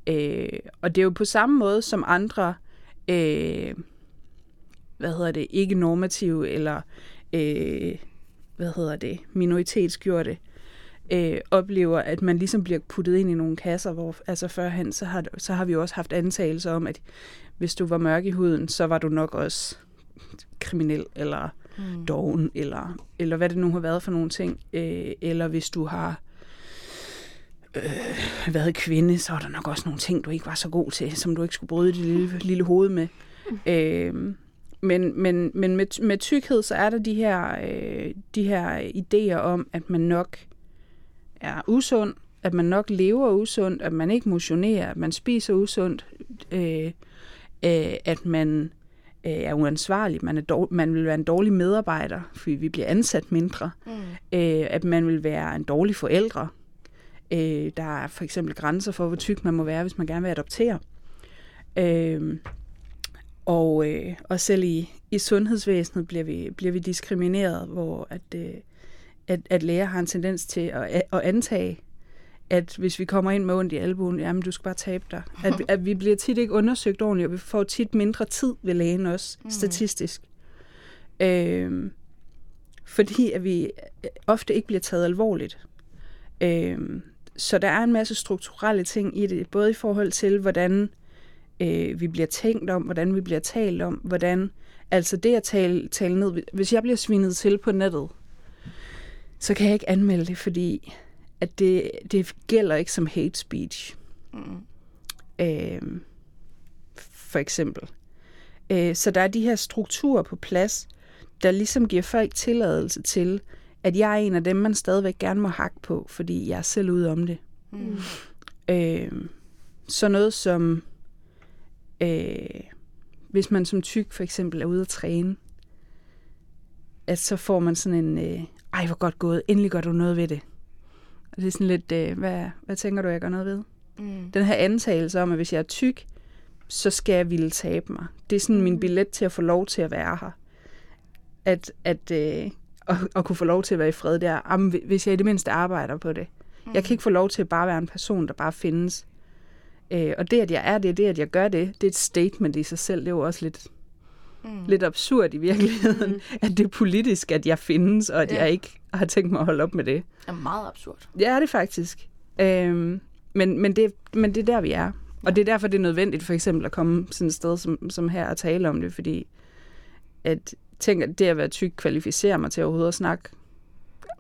Øh, og det er jo på samme måde som andre, øh, hvad hedder det, ikke normative eller øh, hvad hedder det, minoritetsgjorte, øh, oplever, at man ligesom bliver puttet ind i nogle kasser, hvor altså førhen, så har, så har vi jo også haft antagelser om, at hvis du var mørk i huden, så var du nok også kriminel, eller mm. doven, eller, eller hvad det nu har været for nogle ting. Øh, eller hvis du har øh, været kvinde, så er der nok også nogle ting, du ikke var så god til, som du ikke skulle bryde dit lille, lille hoved med. Mm. Øh, men, men, men med, med tykkhed, så er der de her, øh, de her idéer om, at man nok er usund, at man nok lever usundt, at man ikke motionerer, at man spiser usundt, øh, øh, at man øh, er uansvarlig, man, er dårlig, man vil være en dårlig medarbejder, fordi vi bliver ansat mindre, mm. øh, at man vil være en dårlig forældre. Øh, der er for eksempel grænser for, hvor tyk man må være, hvis man gerne vil adoptere. Øh, og, øh, og selv i, i sundhedsvæsenet bliver vi, bliver vi diskrimineret, hvor at, øh, at, at læger har en tendens til at, at antage, at hvis vi kommer ind med ondt i albuen, jamen du skal bare tabe dig. At, at vi bliver tit ikke undersøgt ordentligt, og vi får tit mindre tid ved lægen også, mm. statistisk. Øh, fordi at vi ofte ikke bliver taget alvorligt. Øh, så der er en masse strukturelle ting i det, både i forhold til, hvordan øh, vi bliver tænkt om, hvordan vi bliver talt om, hvordan, altså det at tale, tale ned, hvis jeg bliver svinet til på nettet, så kan jeg ikke anmelde det, fordi at det, det gælder ikke som hate speech. Mm. Øh, for eksempel. Øh, så der er de her strukturer på plads, der ligesom giver folk tilladelse til, at jeg er en af dem, man stadigvæk gerne må hakke på, fordi jeg er selv ude om det. Mm. Øh, så noget som øh, hvis man som tyk for eksempel er ude at træne, at så får man sådan en, øh, ej hvor godt gået, endelig gør du noget ved det. Og det er sådan lidt, øh, hvad, hvad tænker du, jeg gør noget ved? Mm. Den her antagelse om, at hvis jeg er tyk, så skal jeg ville tabe mig. Det er sådan mm. min billet til at få lov til at være her. At, at, øh, at, at kunne få lov til at være i fred der. Jamen, hvis jeg i det mindste arbejder på det. Mm. Jeg kan ikke få lov til at bare være en person, der bare findes. Øh, og det, at jeg er det, det, at jeg gør det, det er et statement i sig selv. Det er jo også lidt, mm. lidt absurd i virkeligheden, mm. at det er politisk, at jeg findes, og at ja. jeg ikke har tænkt mig at holde op med det. Det er meget absurd. Ja, det er faktisk. Øhm, men, men, det, men det er der, vi er. Og det er derfor, det er nødvendigt for eksempel at komme sådan et sted som, som her og tale om det, fordi at tænk, at det at være tyk kvalificerer mig til overhovedet at snakke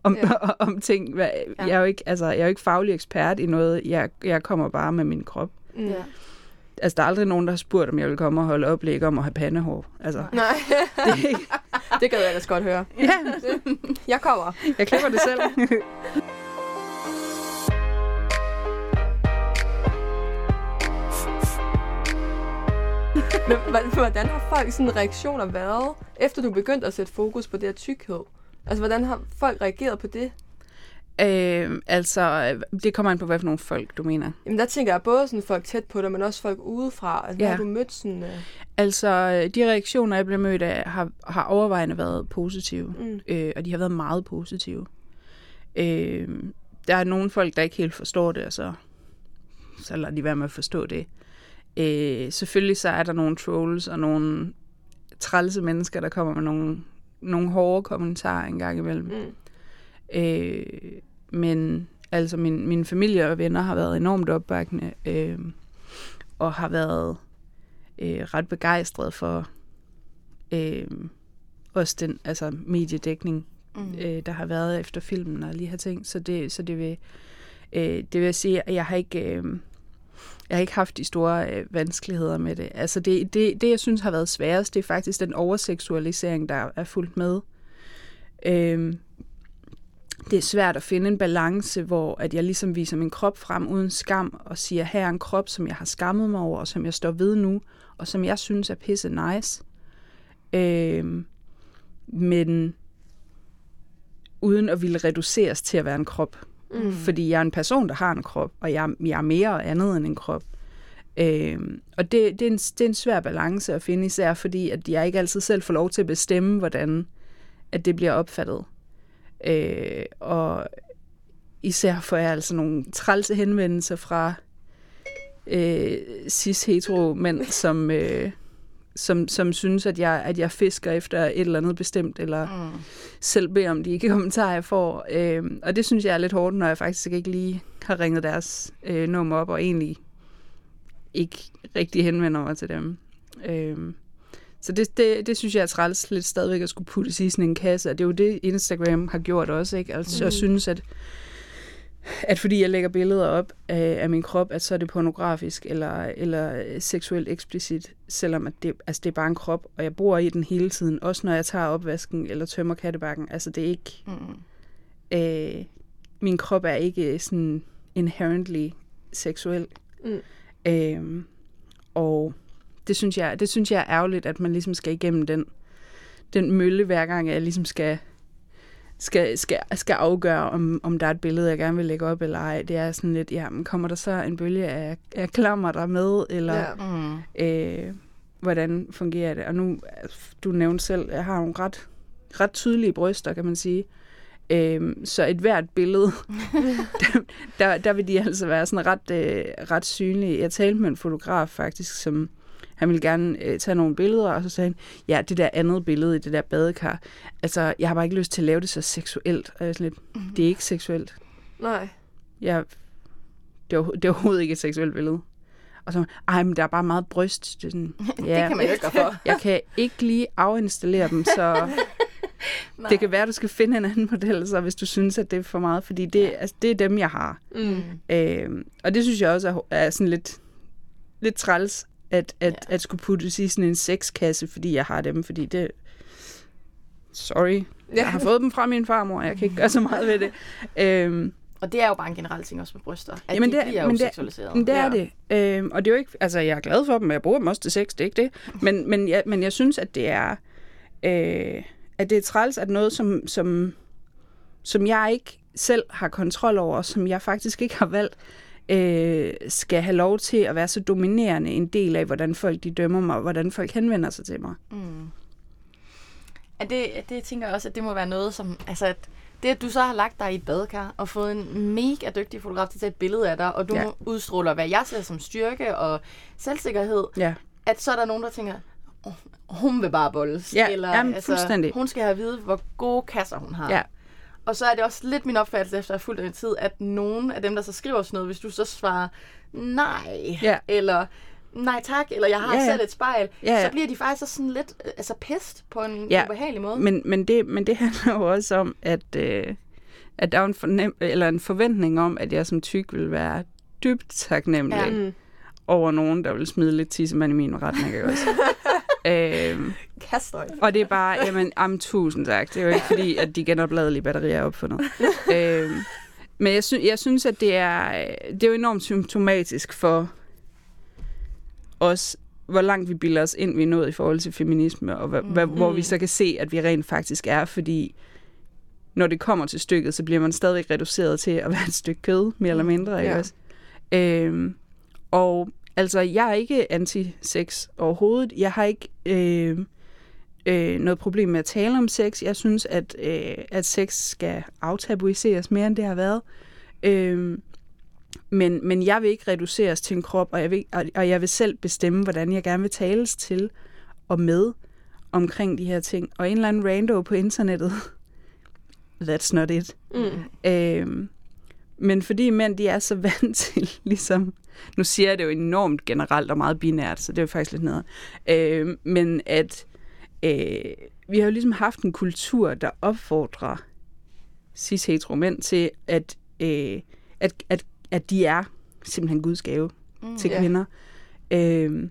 om, ja. om ting. Jeg er, jo ikke, altså, jeg er jo ikke faglig ekspert i noget. Jeg, jeg kommer bare med min krop. Mm. Ja. Altså, der er aldrig nogen, der har spurgt, om jeg vil komme og holde oplæg om at have pandehår. Altså, Nej. det, det kan jeg ellers godt høre. Ja. jeg kommer. Jeg klipper det selv. Men hvordan har folk sådan reaktioner været, efter du begyndte at sætte fokus på det her tykkhed? Altså, hvordan har folk reageret på det? Øh, altså, det kommer an på, hvad for nogle folk, du mener. Jamen, der tænker jeg både sådan folk tæt på dig, men også folk udefra. Altså, ja. har du mødt sådan... Uh... Altså, de reaktioner, jeg bliver mødt af, har, har overvejende været positive. Mm. Øh, og de har været meget positive. Øh, der er nogle folk, der ikke helt forstår det, og så, så lader de være med at forstå det. Øh, selvfølgelig så er der nogle trolls og nogle trælse mennesker, der kommer med nogle, nogle hårde kommentarer en gang imellem. Mm. Øh, men altså min, min familie og venner har været enormt opbakkende øh, og har været øh, ret begejstret for øh, også den altså mediedækning, mm. øh, der har været efter filmen og lige har ting. Så det, så det vil, øh, det vil sige, at jeg har ikke... Øh, jeg har ikke haft de store øh, vanskeligheder med det. Altså det, det, det, jeg synes har været sværest, det er faktisk den overseksualisering, der er fulgt med. Øh, det er svært at finde en balance, hvor at jeg ligesom viser min krop frem uden skam og siger, her er en krop, som jeg har skammet mig over, og som jeg står ved nu, og som jeg synes er pisse nice. Øh, men uden at ville reduceres til at være en krop. Mm. Fordi jeg er en person, der har en krop, og jeg, jeg er mere og andet end en krop. Øh, og det, det, er en, det er en svær balance at finde, især fordi, at jeg ikke altid selv får lov til at bestemme, hvordan at det bliver opfattet. Øh, og især får jeg altså nogle trælse henvendelser fra øh, cis-hetero mænd, som, øh, som, som synes, at jeg, at jeg fisker efter et eller andet bestemt, eller Mm. selv beder om de ikke kommentarer, jeg får. Øh, og det synes jeg er lidt hårdt, når jeg faktisk ikke lige har ringet deres øh, nummer op, og egentlig ikke rigtig henvender mig til dem. Øh, så det, det, det synes jeg er træls lidt stadigvæk at skulle putte i sådan en kasse, og det er jo det, Instagram har gjort også, ikke? Altså, mm. jeg synes, at at fordi jeg lægger billeder op af, af min krop, at så er det pornografisk eller, eller seksuelt eksplicit, selvom at det, altså det er bare en krop, og jeg bor i den hele tiden, også når jeg tager opvasken eller tømmer kattebakken. Altså det er ikke, Mm. øh, min krop er ikke sådan inherently seksuel. Mm. Øh, og det synes, jeg, det synes jeg er ærgerligt, at man ligesom skal igennem den, den mølle, hver gang jeg ligesom skal, skal, skal, skal afgøre, om, om der er et billede, jeg gerne vil lægge op, eller ej. Det er sådan lidt, ja, men kommer der så en bølge af, af klammer der med, eller Ja. Mm. øh, hvordan fungerer det? Og nu, du nævnte selv, jeg har nogle ret, ret tydelige bryster, kan man sige. Øhm, så et hvert billede, der, der, der vil de altså være sådan ret, øh, ret synlige. Jeg talte med en fotograf faktisk, som han ville gerne øh, tage nogle billeder, og så sagde han, ja, det der andet billede i det der badekar, altså, jeg har bare ikke lyst til at lave det så seksuelt. Og jeg er sådan lidt, Mm-hmm. det er ikke seksuelt. Nej. Jeg, det, er, det er overhovedet ikke et seksuelt billede. Og så, ej, men der er bare meget bryst. Det, er sådan, Ja. Det kan man jo ikke for. jeg kan ikke lige afinstallere dem, så Nej. det kan være, at du skal finde en anden model, så hvis du synes, at det er for meget, fordi det, altså, det er dem, jeg har. Mm. Øh, og det synes jeg også er, er sådan lidt, lidt træls, at, at, Ja. at skulle putte i sådan en sexkasse, fordi jeg har dem, fordi det... Sorry. Jeg har fået dem fra min farmor, jeg kan ikke gøre så meget ved det. Øhm, Og det er jo bare en generel ting også med bryster. At Jamen, de det- bliver men jo det- seksualiseret. Men det er Ja. det. Øhm, og det er jo ikke, altså jeg er glad for dem, og jeg bruger dem også til sex, det er ikke det. Men, men, jeg, men jeg synes, at det er, øh, at det er træls, at noget, som, som, som jeg ikke selv har kontrol over, som jeg faktisk ikke har valgt, øh, skal have lov til at være så dominerende en del af, hvordan folk de dømmer mig, og hvordan folk henvender sig til mig. Mm. Er det, det tænker jeg også, at det må være noget, som... Altså, at det, at du så har lagt dig i et badekar og fået en mega dygtig fotograf til at tage et billede af dig, og du Ja. ja. udstråler, hvad jeg ser som styrke og selvsikkerhed, Ja, at så er der nogen, der tænker, oh, hun vil bare bolles. Ja, eller, altså, jamen, fuldstændig. Hun skal have at vide, hvor gode kasser hun har. ja, Og så er det også lidt min opfattelse, efter at have fulgt den tid, at nogen af dem, der så skriver sådan noget, hvis du så svarer nej, Ja. eller nej tak, eller jeg har Ja, ja, selv et spejl, Ja, ja. så bliver de faktisk også sådan lidt øh, altså pest på en Ja, ubehagelig måde. Men, men, det, men det handler jo også om, at, øh, at der er en, fornem, eller en forventning om, at jeg som tyk vil være dybt taknemmelig Ja. ja. Mm. over nogen, der vil smide lidt tissemand i min retning. Ikke også? øhm, Kaster og det er bare, jamen, am, tusind tak. Det er jo ikke fordi, at de genopladelige batterier er opfundet. øhm, men jeg, sy- jeg synes, at det er, det er jo enormt symptomatisk for os, hvor langt vi bilder os ind, vi er nået i forhold til feminisme, og hva, hva, hvor vi så kan se, at vi rent faktisk er, fordi når det kommer til stykket, så bliver man stadigvæk reduceret til at være et stykke kød, mere eller mindre, ikke Ja. også? Øhm, og altså, jeg er ikke anti-sex overhovedet. Jeg har ikke øh, øh, noget problem med at tale om sex. Jeg synes, at, øh, at sex skal aftabuiseres mere, end det har været. Øh, men, men jeg vil ikke reduceres til en krop, og jeg, vil, og, og jeg vil selv bestemme, hvordan jeg gerne vil tales til og med omkring de her ting. Og en eller anden rando på internettet, that's not it. Mm. Øhm, men fordi mænd, de er så vant til, ligesom, nu siger jeg det jo enormt generelt og meget binært, så det er jo faktisk lidt nede. Øhm, men at øh, vi har jo ligesom haft en kultur, der opfordrer cis-hetero mænd til, at, øh, at, at, at de er simpelthen Guds gave Mm. til kvinder. Øhm,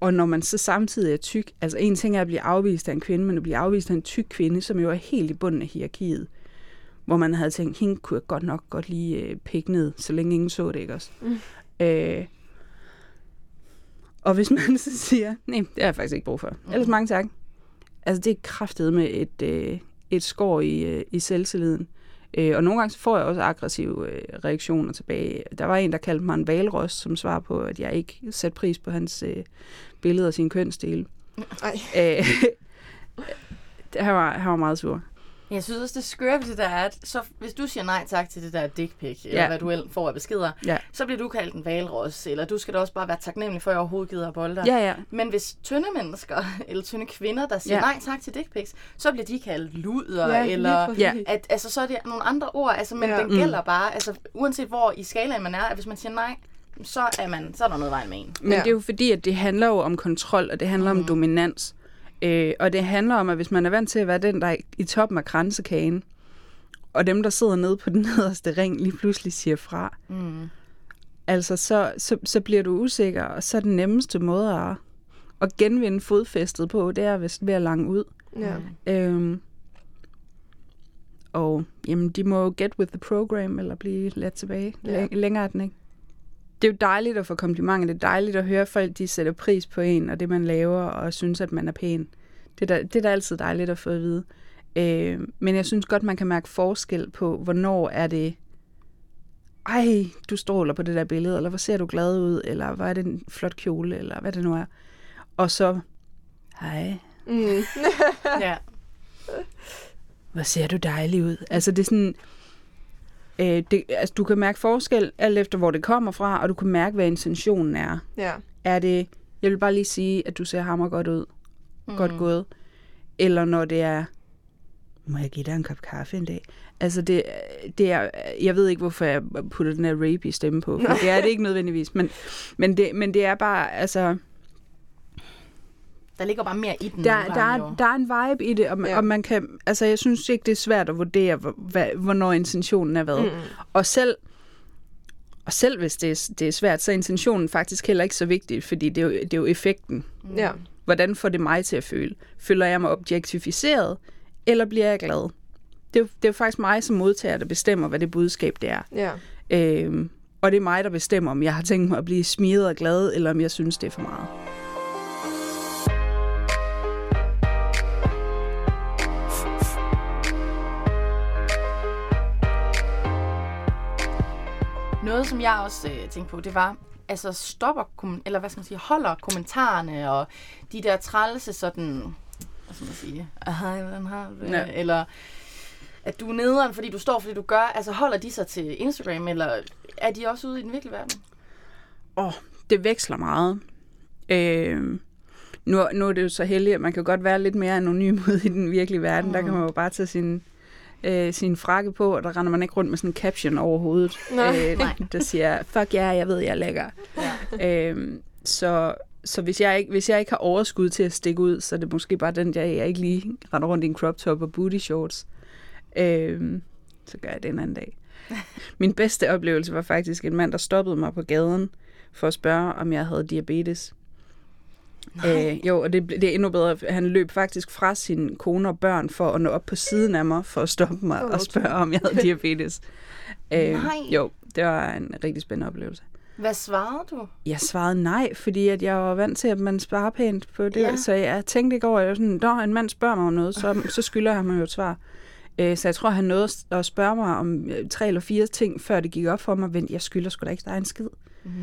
og når man så samtidig er tyk, altså en ting er at blive afvist af en kvinde, men at blive afvist af en tyk kvinde, som jo er helt i bunden af hierarkiet, hvor man havde tænkt, hende kunne jeg godt nok godt lige øh, pikke ned, så længe ingen så det, ikke også? Mm. Øh, og hvis man så siger, nej, det har jeg faktisk ikke brug for. Ellers mange tak. Altså det er kraftet med et, øh, et skår i, øh, i selvtilliden. Øh, og nogle gange så får jeg også aggressive øh, reaktioner tilbage. Der var en, der kaldte mig en valros, som svar på, at jeg ikke satte pris på hans øh, billeder af sin kønsdel. Ej. Øh, han, var, han var meget sur. Jeg synes også, det skøre ved det der er, at så, hvis du siger nej tak til det der dick pic, eller Ja. hvad du ellers får af beskeder, Ja. så bliver du kaldt en valros, eller du skal da også bare være taknemmelig for, at jeg overhovedet gider at bolde dig. Ja, ja. Men hvis tynde mennesker, eller tynde kvinder, der siger Ja. nej tak til dick pics, så bliver de kaldt luder, Ja, eller. Ja. at, altså, så er det nogle andre ord, altså, men Ja. den Mm. gælder bare, altså, uanset hvor i skalaen man er, at hvis man siger nej, så er, man, så er der noget i vejen med en. Men Ja. det er jo fordi, at det handler jo om kontrol, og det handler mm. om dominans. Øh, og det handler om, at hvis man er vant til at være den, der er i toppen af kransekagen, og dem, der sidder nede på den nederste ring, lige pludselig siger fra, Mm. altså så, så, så bliver du usikker, og så er den nemmeste måde at, at genvinde fodfæstet på, det er vist ved at lange ud. Ja. Øhm, og jamen, de må get with the program, eller blive let tilbage. Ja. Ja. Længere er den ikke. Det er jo dejligt at få komplimenter. Det er dejligt at høre at folk, de sætter pris på en, og det man laver, og synes, at man er pæn. Det er da, det er da altid dejligt at få at vide. Øh, men jeg synes godt, man kan mærke forskel på, hvornår er det, ej, du stråler på det der billede, eller hvor ser du glad ud, eller hvor er det en flot kjole, eller hvad det nu er. Og så, hej, Mm. Ja. hvor ser du dejlig ud. Altså det er sådan, øh, det, altså du kan mærke forskel alt efter, hvor det kommer fra, og du kan mærke, hvad intentionen er. ja. Er det, jeg vil bare lige sige, at du ser hammer godt ud, mm. godt gået, eller når det er, må jeg give dig en kop kaffe en dag? Altså det, det er, jeg ved ikke, hvorfor jeg putter den her rape i stemme på, for det er det ikke nødvendigvis, men, men, det, men det er bare, altså, Der ligger bare mere i den. der, der, er, der er en vibe i det, og, Ja. ja. og man kan, altså jeg synes ikke, det er svært at vurdere, hvor, hvad, hvornår intentionen er hvad. Mm. Og selv, og selv hvis det er, det er svært, så er intentionen faktisk heller ikke så vigtig, fordi det er jo, det er jo effekten. Ja. Hvordan får det mig til at føle? Føler jeg mig objektificeret, eller bliver jeg glad? Det er, jo, det er jo faktisk mig som modtager, der bestemmer, hvad det budskab det er. Ja. Øhm, og det er mig, der bestemmer, om jeg har tænkt mig at blive smiret og glad, eller om jeg synes, det er for meget. Noget, som jeg også øh, tænkte på, det var, altså stopper, eller hvad skal man sige, holder kommentarerne og de der trælse sådan, hvad skal man sige, "Ah, hej, hvordan har du? Ja. Eller at du er nederen, fordi du står, fordi du gør, altså holder de sig til Instagram, eller er de også ude i den virkelige verden? Åh, det veksler meget. Øh, nu, nu er det jo så heldigt, at man kan godt være lidt mere anonym ude i den virkelige verden. Mm. Der kan man jo bare tage sin, øh, sin frakke på, og der render man ikke rundt med sådan en caption over hovedet, Nej. øh, der siger, fuck ja, jeg ved, jeg er lækker. Ja. Øh, så så hvis, jeg ikke, hvis jeg ikke har overskud til at stikke ud, så er det måske bare den der, jeg ikke lige render rundt i en crop top og booty shorts. Øh, så gør jeg det en anden dag. Min bedste oplevelse var faktisk en mand, der stoppede mig på gaden for at spørge, om jeg havde diabetes. Øh, jo, og det, det er endnu bedre. Han løb faktisk fra sin kone og børn for at nå op på siden af mig, for at stoppe mig Åh, og spørge, om jeg havde diabetes. øh, Nej. Jo, det var en rigtig spændende oplevelse. Hvad svarede du? Jeg svarede nej, fordi at jeg var vant til, at man sparer pænt på det. Ja. Så jeg tænkte ikke over, at jeg sådan, når en mand spørger mig om noget, så, så skylder han mig jo et svar. Øh, Så jeg tror, han nåede at spørge mig om øh, tre eller fire ting, før det gik op for mig. Vent, jeg skylder sgu da ikke dig en skid.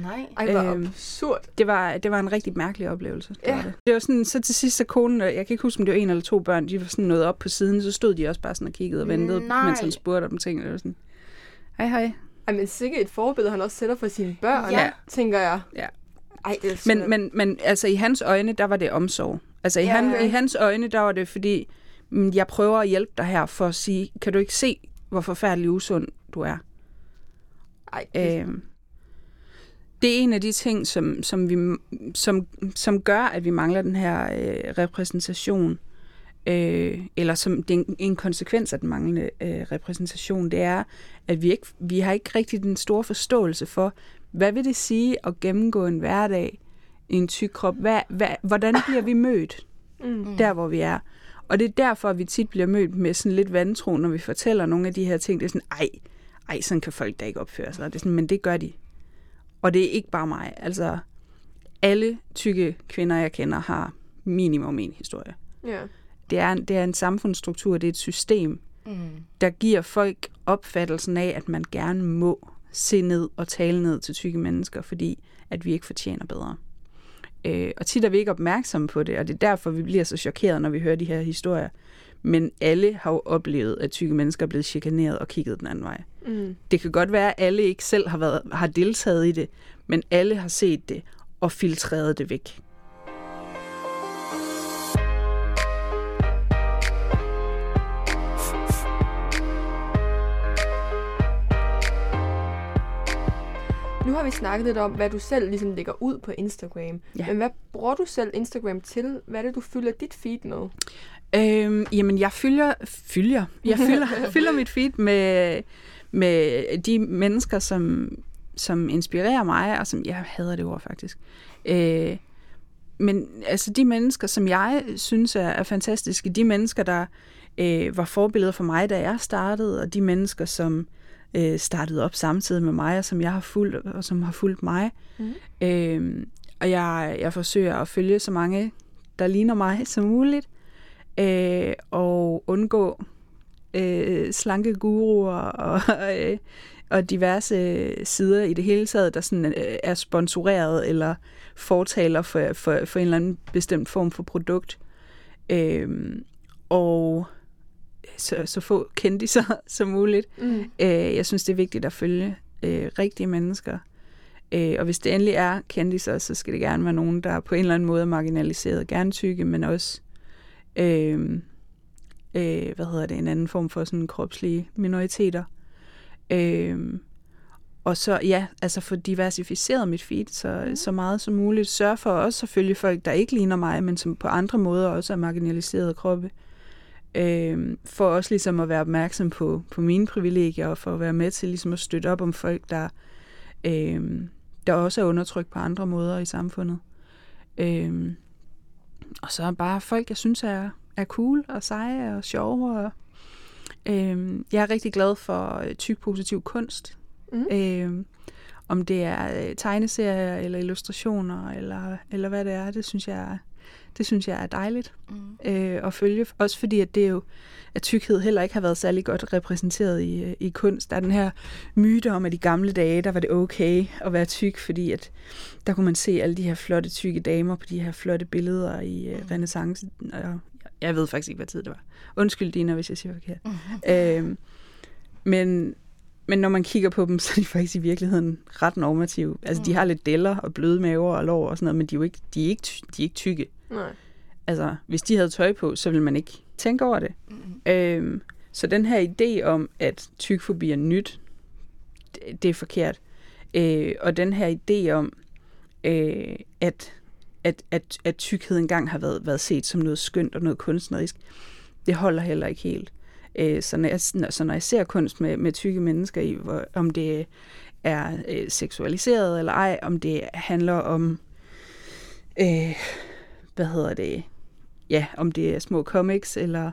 Nej. Ej, hvor Øhm, absurd. Det var, det var en rigtig mærkelig oplevelse. Det, Ja. var det. det var sådan, så til sidst så konen, jeg kan ikke huske, om det var en eller to børn, de var sådan nået op på siden, så stod de også bare sådan og kiggede og ventede, Nej. mens han spurgte om ting. Og det var sådan, hej hej. Ej, men sikkert et forbillede, han også sætter for sine børn, Ja. tænker jeg. Ja. Ej, det er Men, men, men altså i hans øjne, der var det omsorg. Altså i, Ja, han, okay. i hans øjne, der var det fordi, mm, jeg prøver at hjælpe dig her for at sige, kan du ikke se, hvor forfærdelig usund du er? Ej, det, Øhm, det er en af de ting, som, som, vi, som, som gør, at vi mangler den her øh, repræsentation, øh, eller som det er en, en konsekvens af den manglende øh, repræsentation, det er, at vi ikke vi har ikke rigtig den store forståelse for, hvad vil det sige at gennemgå en hverdag i en tyk krop? Hvad, hvad, hvordan bliver vi mødt mm. der, hvor vi er? Og det er derfor, at vi tit bliver mødt med sådan lidt vantro, når vi fortæller nogle af de her ting. Det er sådan, ej, ej, sådan kan folk da ikke opføre sig. Det er sådan, men det gør de. Og det er ikke bare mig. Altså, alle tykke kvinder, jeg kender, har minimum en historie. Ja. Det er, en, det er en samfundsstruktur, det er et system, Mm. der giver folk opfattelsen af, at man gerne må se ned og tale ned til tykke mennesker, fordi at vi ikke fortjener bedre. Øh, og tit er vi ikke opmærksomme på det, og det er derfor, vi bliver så chokeret, når vi hører de her historier. Men alle har jo oplevet, at tykke mennesker er blevet chikaneret og kigget den anden vej. Mm. Det kan godt være, at alle ikke selv har, været, har deltaget i det, men alle har set det og filtreret det væk. Nu har vi snakket lidt om, hvad du selv ligesom lægger ud på Instagram. Ja. Men hvad bruger du selv Instagram til? Hvad er det, du fylder dit feed med? Øhm, jamen, jeg fylder, fylder, jeg fylder, fylder mit feed med, med de mennesker, som, som inspirerer mig, og som, jeg hader det ord faktisk. Øh, men altså de mennesker, som jeg synes er, er fantastiske, de mennesker, der øh, var forbilleder for mig, da jeg startede, og de mennesker, som øh, startede op samtidig med mig, og som jeg har fulgt, og som har fulgt mig. Mhm. Øh, og jeg, jeg forsøger at følge så mange, der ligner mig som muligt, øh, og undgå øh, slanke guruer og, øh, og diverse sider i det hele taget, der sådan, øh, er sponsoreret eller fortaler for, for, for en eller anden bestemt form for produkt. Øh, og så, så få kendiser som muligt. Mm. Øh, jeg synes, det er vigtigt at følge øh, rigtige mennesker. Øh, og hvis det endelig er kendiser, så skal det gerne være nogen, der på en eller anden måde er marginaliseret. Gerne tykke, men også øh, øh, hvad hedder det, en anden form for sådan kropslige minoriteter. Øh, og så, ja, altså få diversificeret mit feed så, mm. så meget som muligt. Sørg for også at følge folk, der ikke ligner mig, men som på andre måder også er marginaliserede kroppe. Øh, for også ligesom at være opmærksom på, på mine privilegier, og for at være med til ligesom at støtte op om folk, der, øh, der også er undertrykt på andre måder i samfundet. Øh, og så bare folk, jeg synes er, er cool og seje og sjove. Og, øh, jeg er rigtig glad for øh, tyk positiv kunst. Mm. Øh, om det er øh, tegneserier eller illustrationer eller, eller hvad det er, det synes jeg, det synes jeg er dejligt Mm. øh, at følge. Også fordi, at det jo, at tykkhed heller ikke har været særlig godt repræsenteret i, øh, i kunst. Der er den her myte om, at i gamle dage, der var det okay at være tyk, fordi at der kunne man se alle de her flotte tykke damer på de her flotte billeder i øh, renaissance. Og jeg ved faktisk ikke, hvad tid det var. Undskyld, Dina, hvis jeg siger forkert. Øh, men, men når man kigger på dem, så er de faktisk i virkeligheden ret normative. Altså, de har lidt deller og bløde maver og lår og sådan noget, men de er jo ikke, de er ikke, de er ikke tykke. Nej. Altså, hvis de havde tøj på, så ville man ikke tænke over det. Mm. Øhm, så den her idé om, at tykfobi er nyt, det, det er forkert. Øh, og den her idé om, øh, at, at, at, at tykkhed engang har været, været set som noget skønt og noget kunstnerisk, det holder heller ikke helt. Øh, så, når jeg, så når jeg ser kunst med, med tykke mennesker i, hvor, om det er øh, seksualiseret eller ej, om det handler om, øh, hvad hedder det, ja, om det er små comics, eller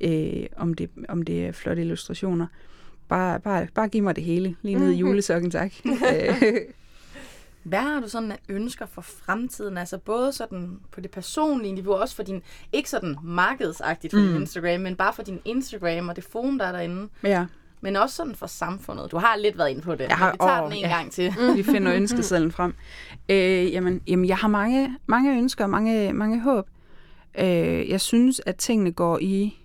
øh, om, det, om det er flotte illustrationer. Bare, bare, bare giv mig det hele. Lige ned i julesokken, tak. Øh, Hvad har du sådan af ønsker for fremtiden? Altså både sådan på det personlige niveau, også for din, ikke sådan markedsagtigt for mm. din Instagram, men bare for din Instagram og det forum, der er derinde. ja, Men også sådan for samfundet. Du har lidt været inde på det, Jeg har- vi tager åh, den en ja. gang til. vi finder ønskesedlen frem. Øh, jamen, jamen, jeg har mange, mange ønsker og mange, mange håb. Øh, jeg synes, at tingene går i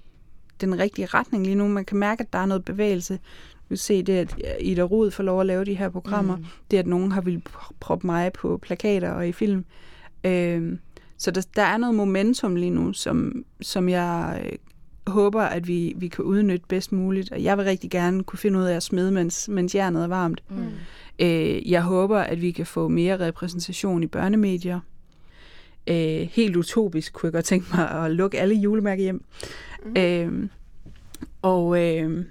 den rigtige retning lige nu. Man kan mærke, at der er noget bevægelse. Du kan se det, at Ida Rud får lov at lave de her programmer. Mm. Det, at nogen har ville pr- proppe mig på plakater og i film. Øh, så der, der er noget momentum lige nu, som, som jeg øh, håber, at vi, vi kan udnytte bedst muligt. Og jeg vil rigtig gerne kunne finde ud af at smide, mens, mens jernet er varmt. Mm. Øh, jeg håber, at vi kan få mere repræsentation i børnemedier. Øh, helt utopisk kunne jeg godt tænke mig at lukke alle julemærker hjem. Mm. Øh, og øh,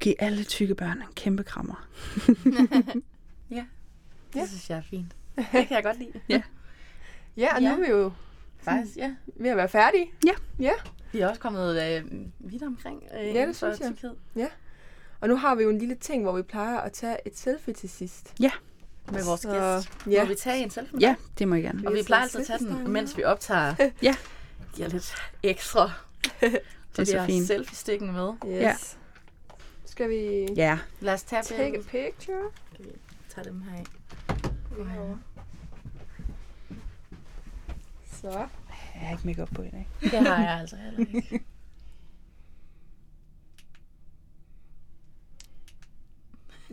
give alle tykke børn en kæmpe krammer. Ja, det Ja. synes jeg er fint. Det kan jeg godt lide. Ja. Ja, og nu Ja. er vi jo Faktisk, ja. ved at være færdige. Ja. Ja, Vi er også kommet øh, vidt omkring øh, det inden for synes jeg. tykkhed. og nu har vi jo en lille ting, hvor vi plejer at tage et selfie til sidst. Med vores Så, gæst. ja. Må vi tage en selfie med Ja, det må jeg gerne. Og vi Vi plejer altid at tage den, mens vi optager. Ja. Giver lidt ekstra. Det er vi så fint. selfie-stikken med. Yes. Ja. Skal vi Ja, Lad os tage take a picture? Skal vi tage dem her Så. Jeg har ikke makeup på i dag. Det har jeg altså heller ikke.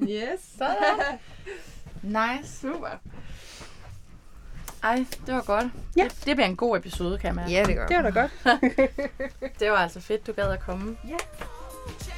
Yes. Sådan. Nice. Super. Ej, det var godt. Ja. Det, det bliver en god episode, kan man. Ja, det gør Det var da godt. Det var altså fedt, du gad at komme. Check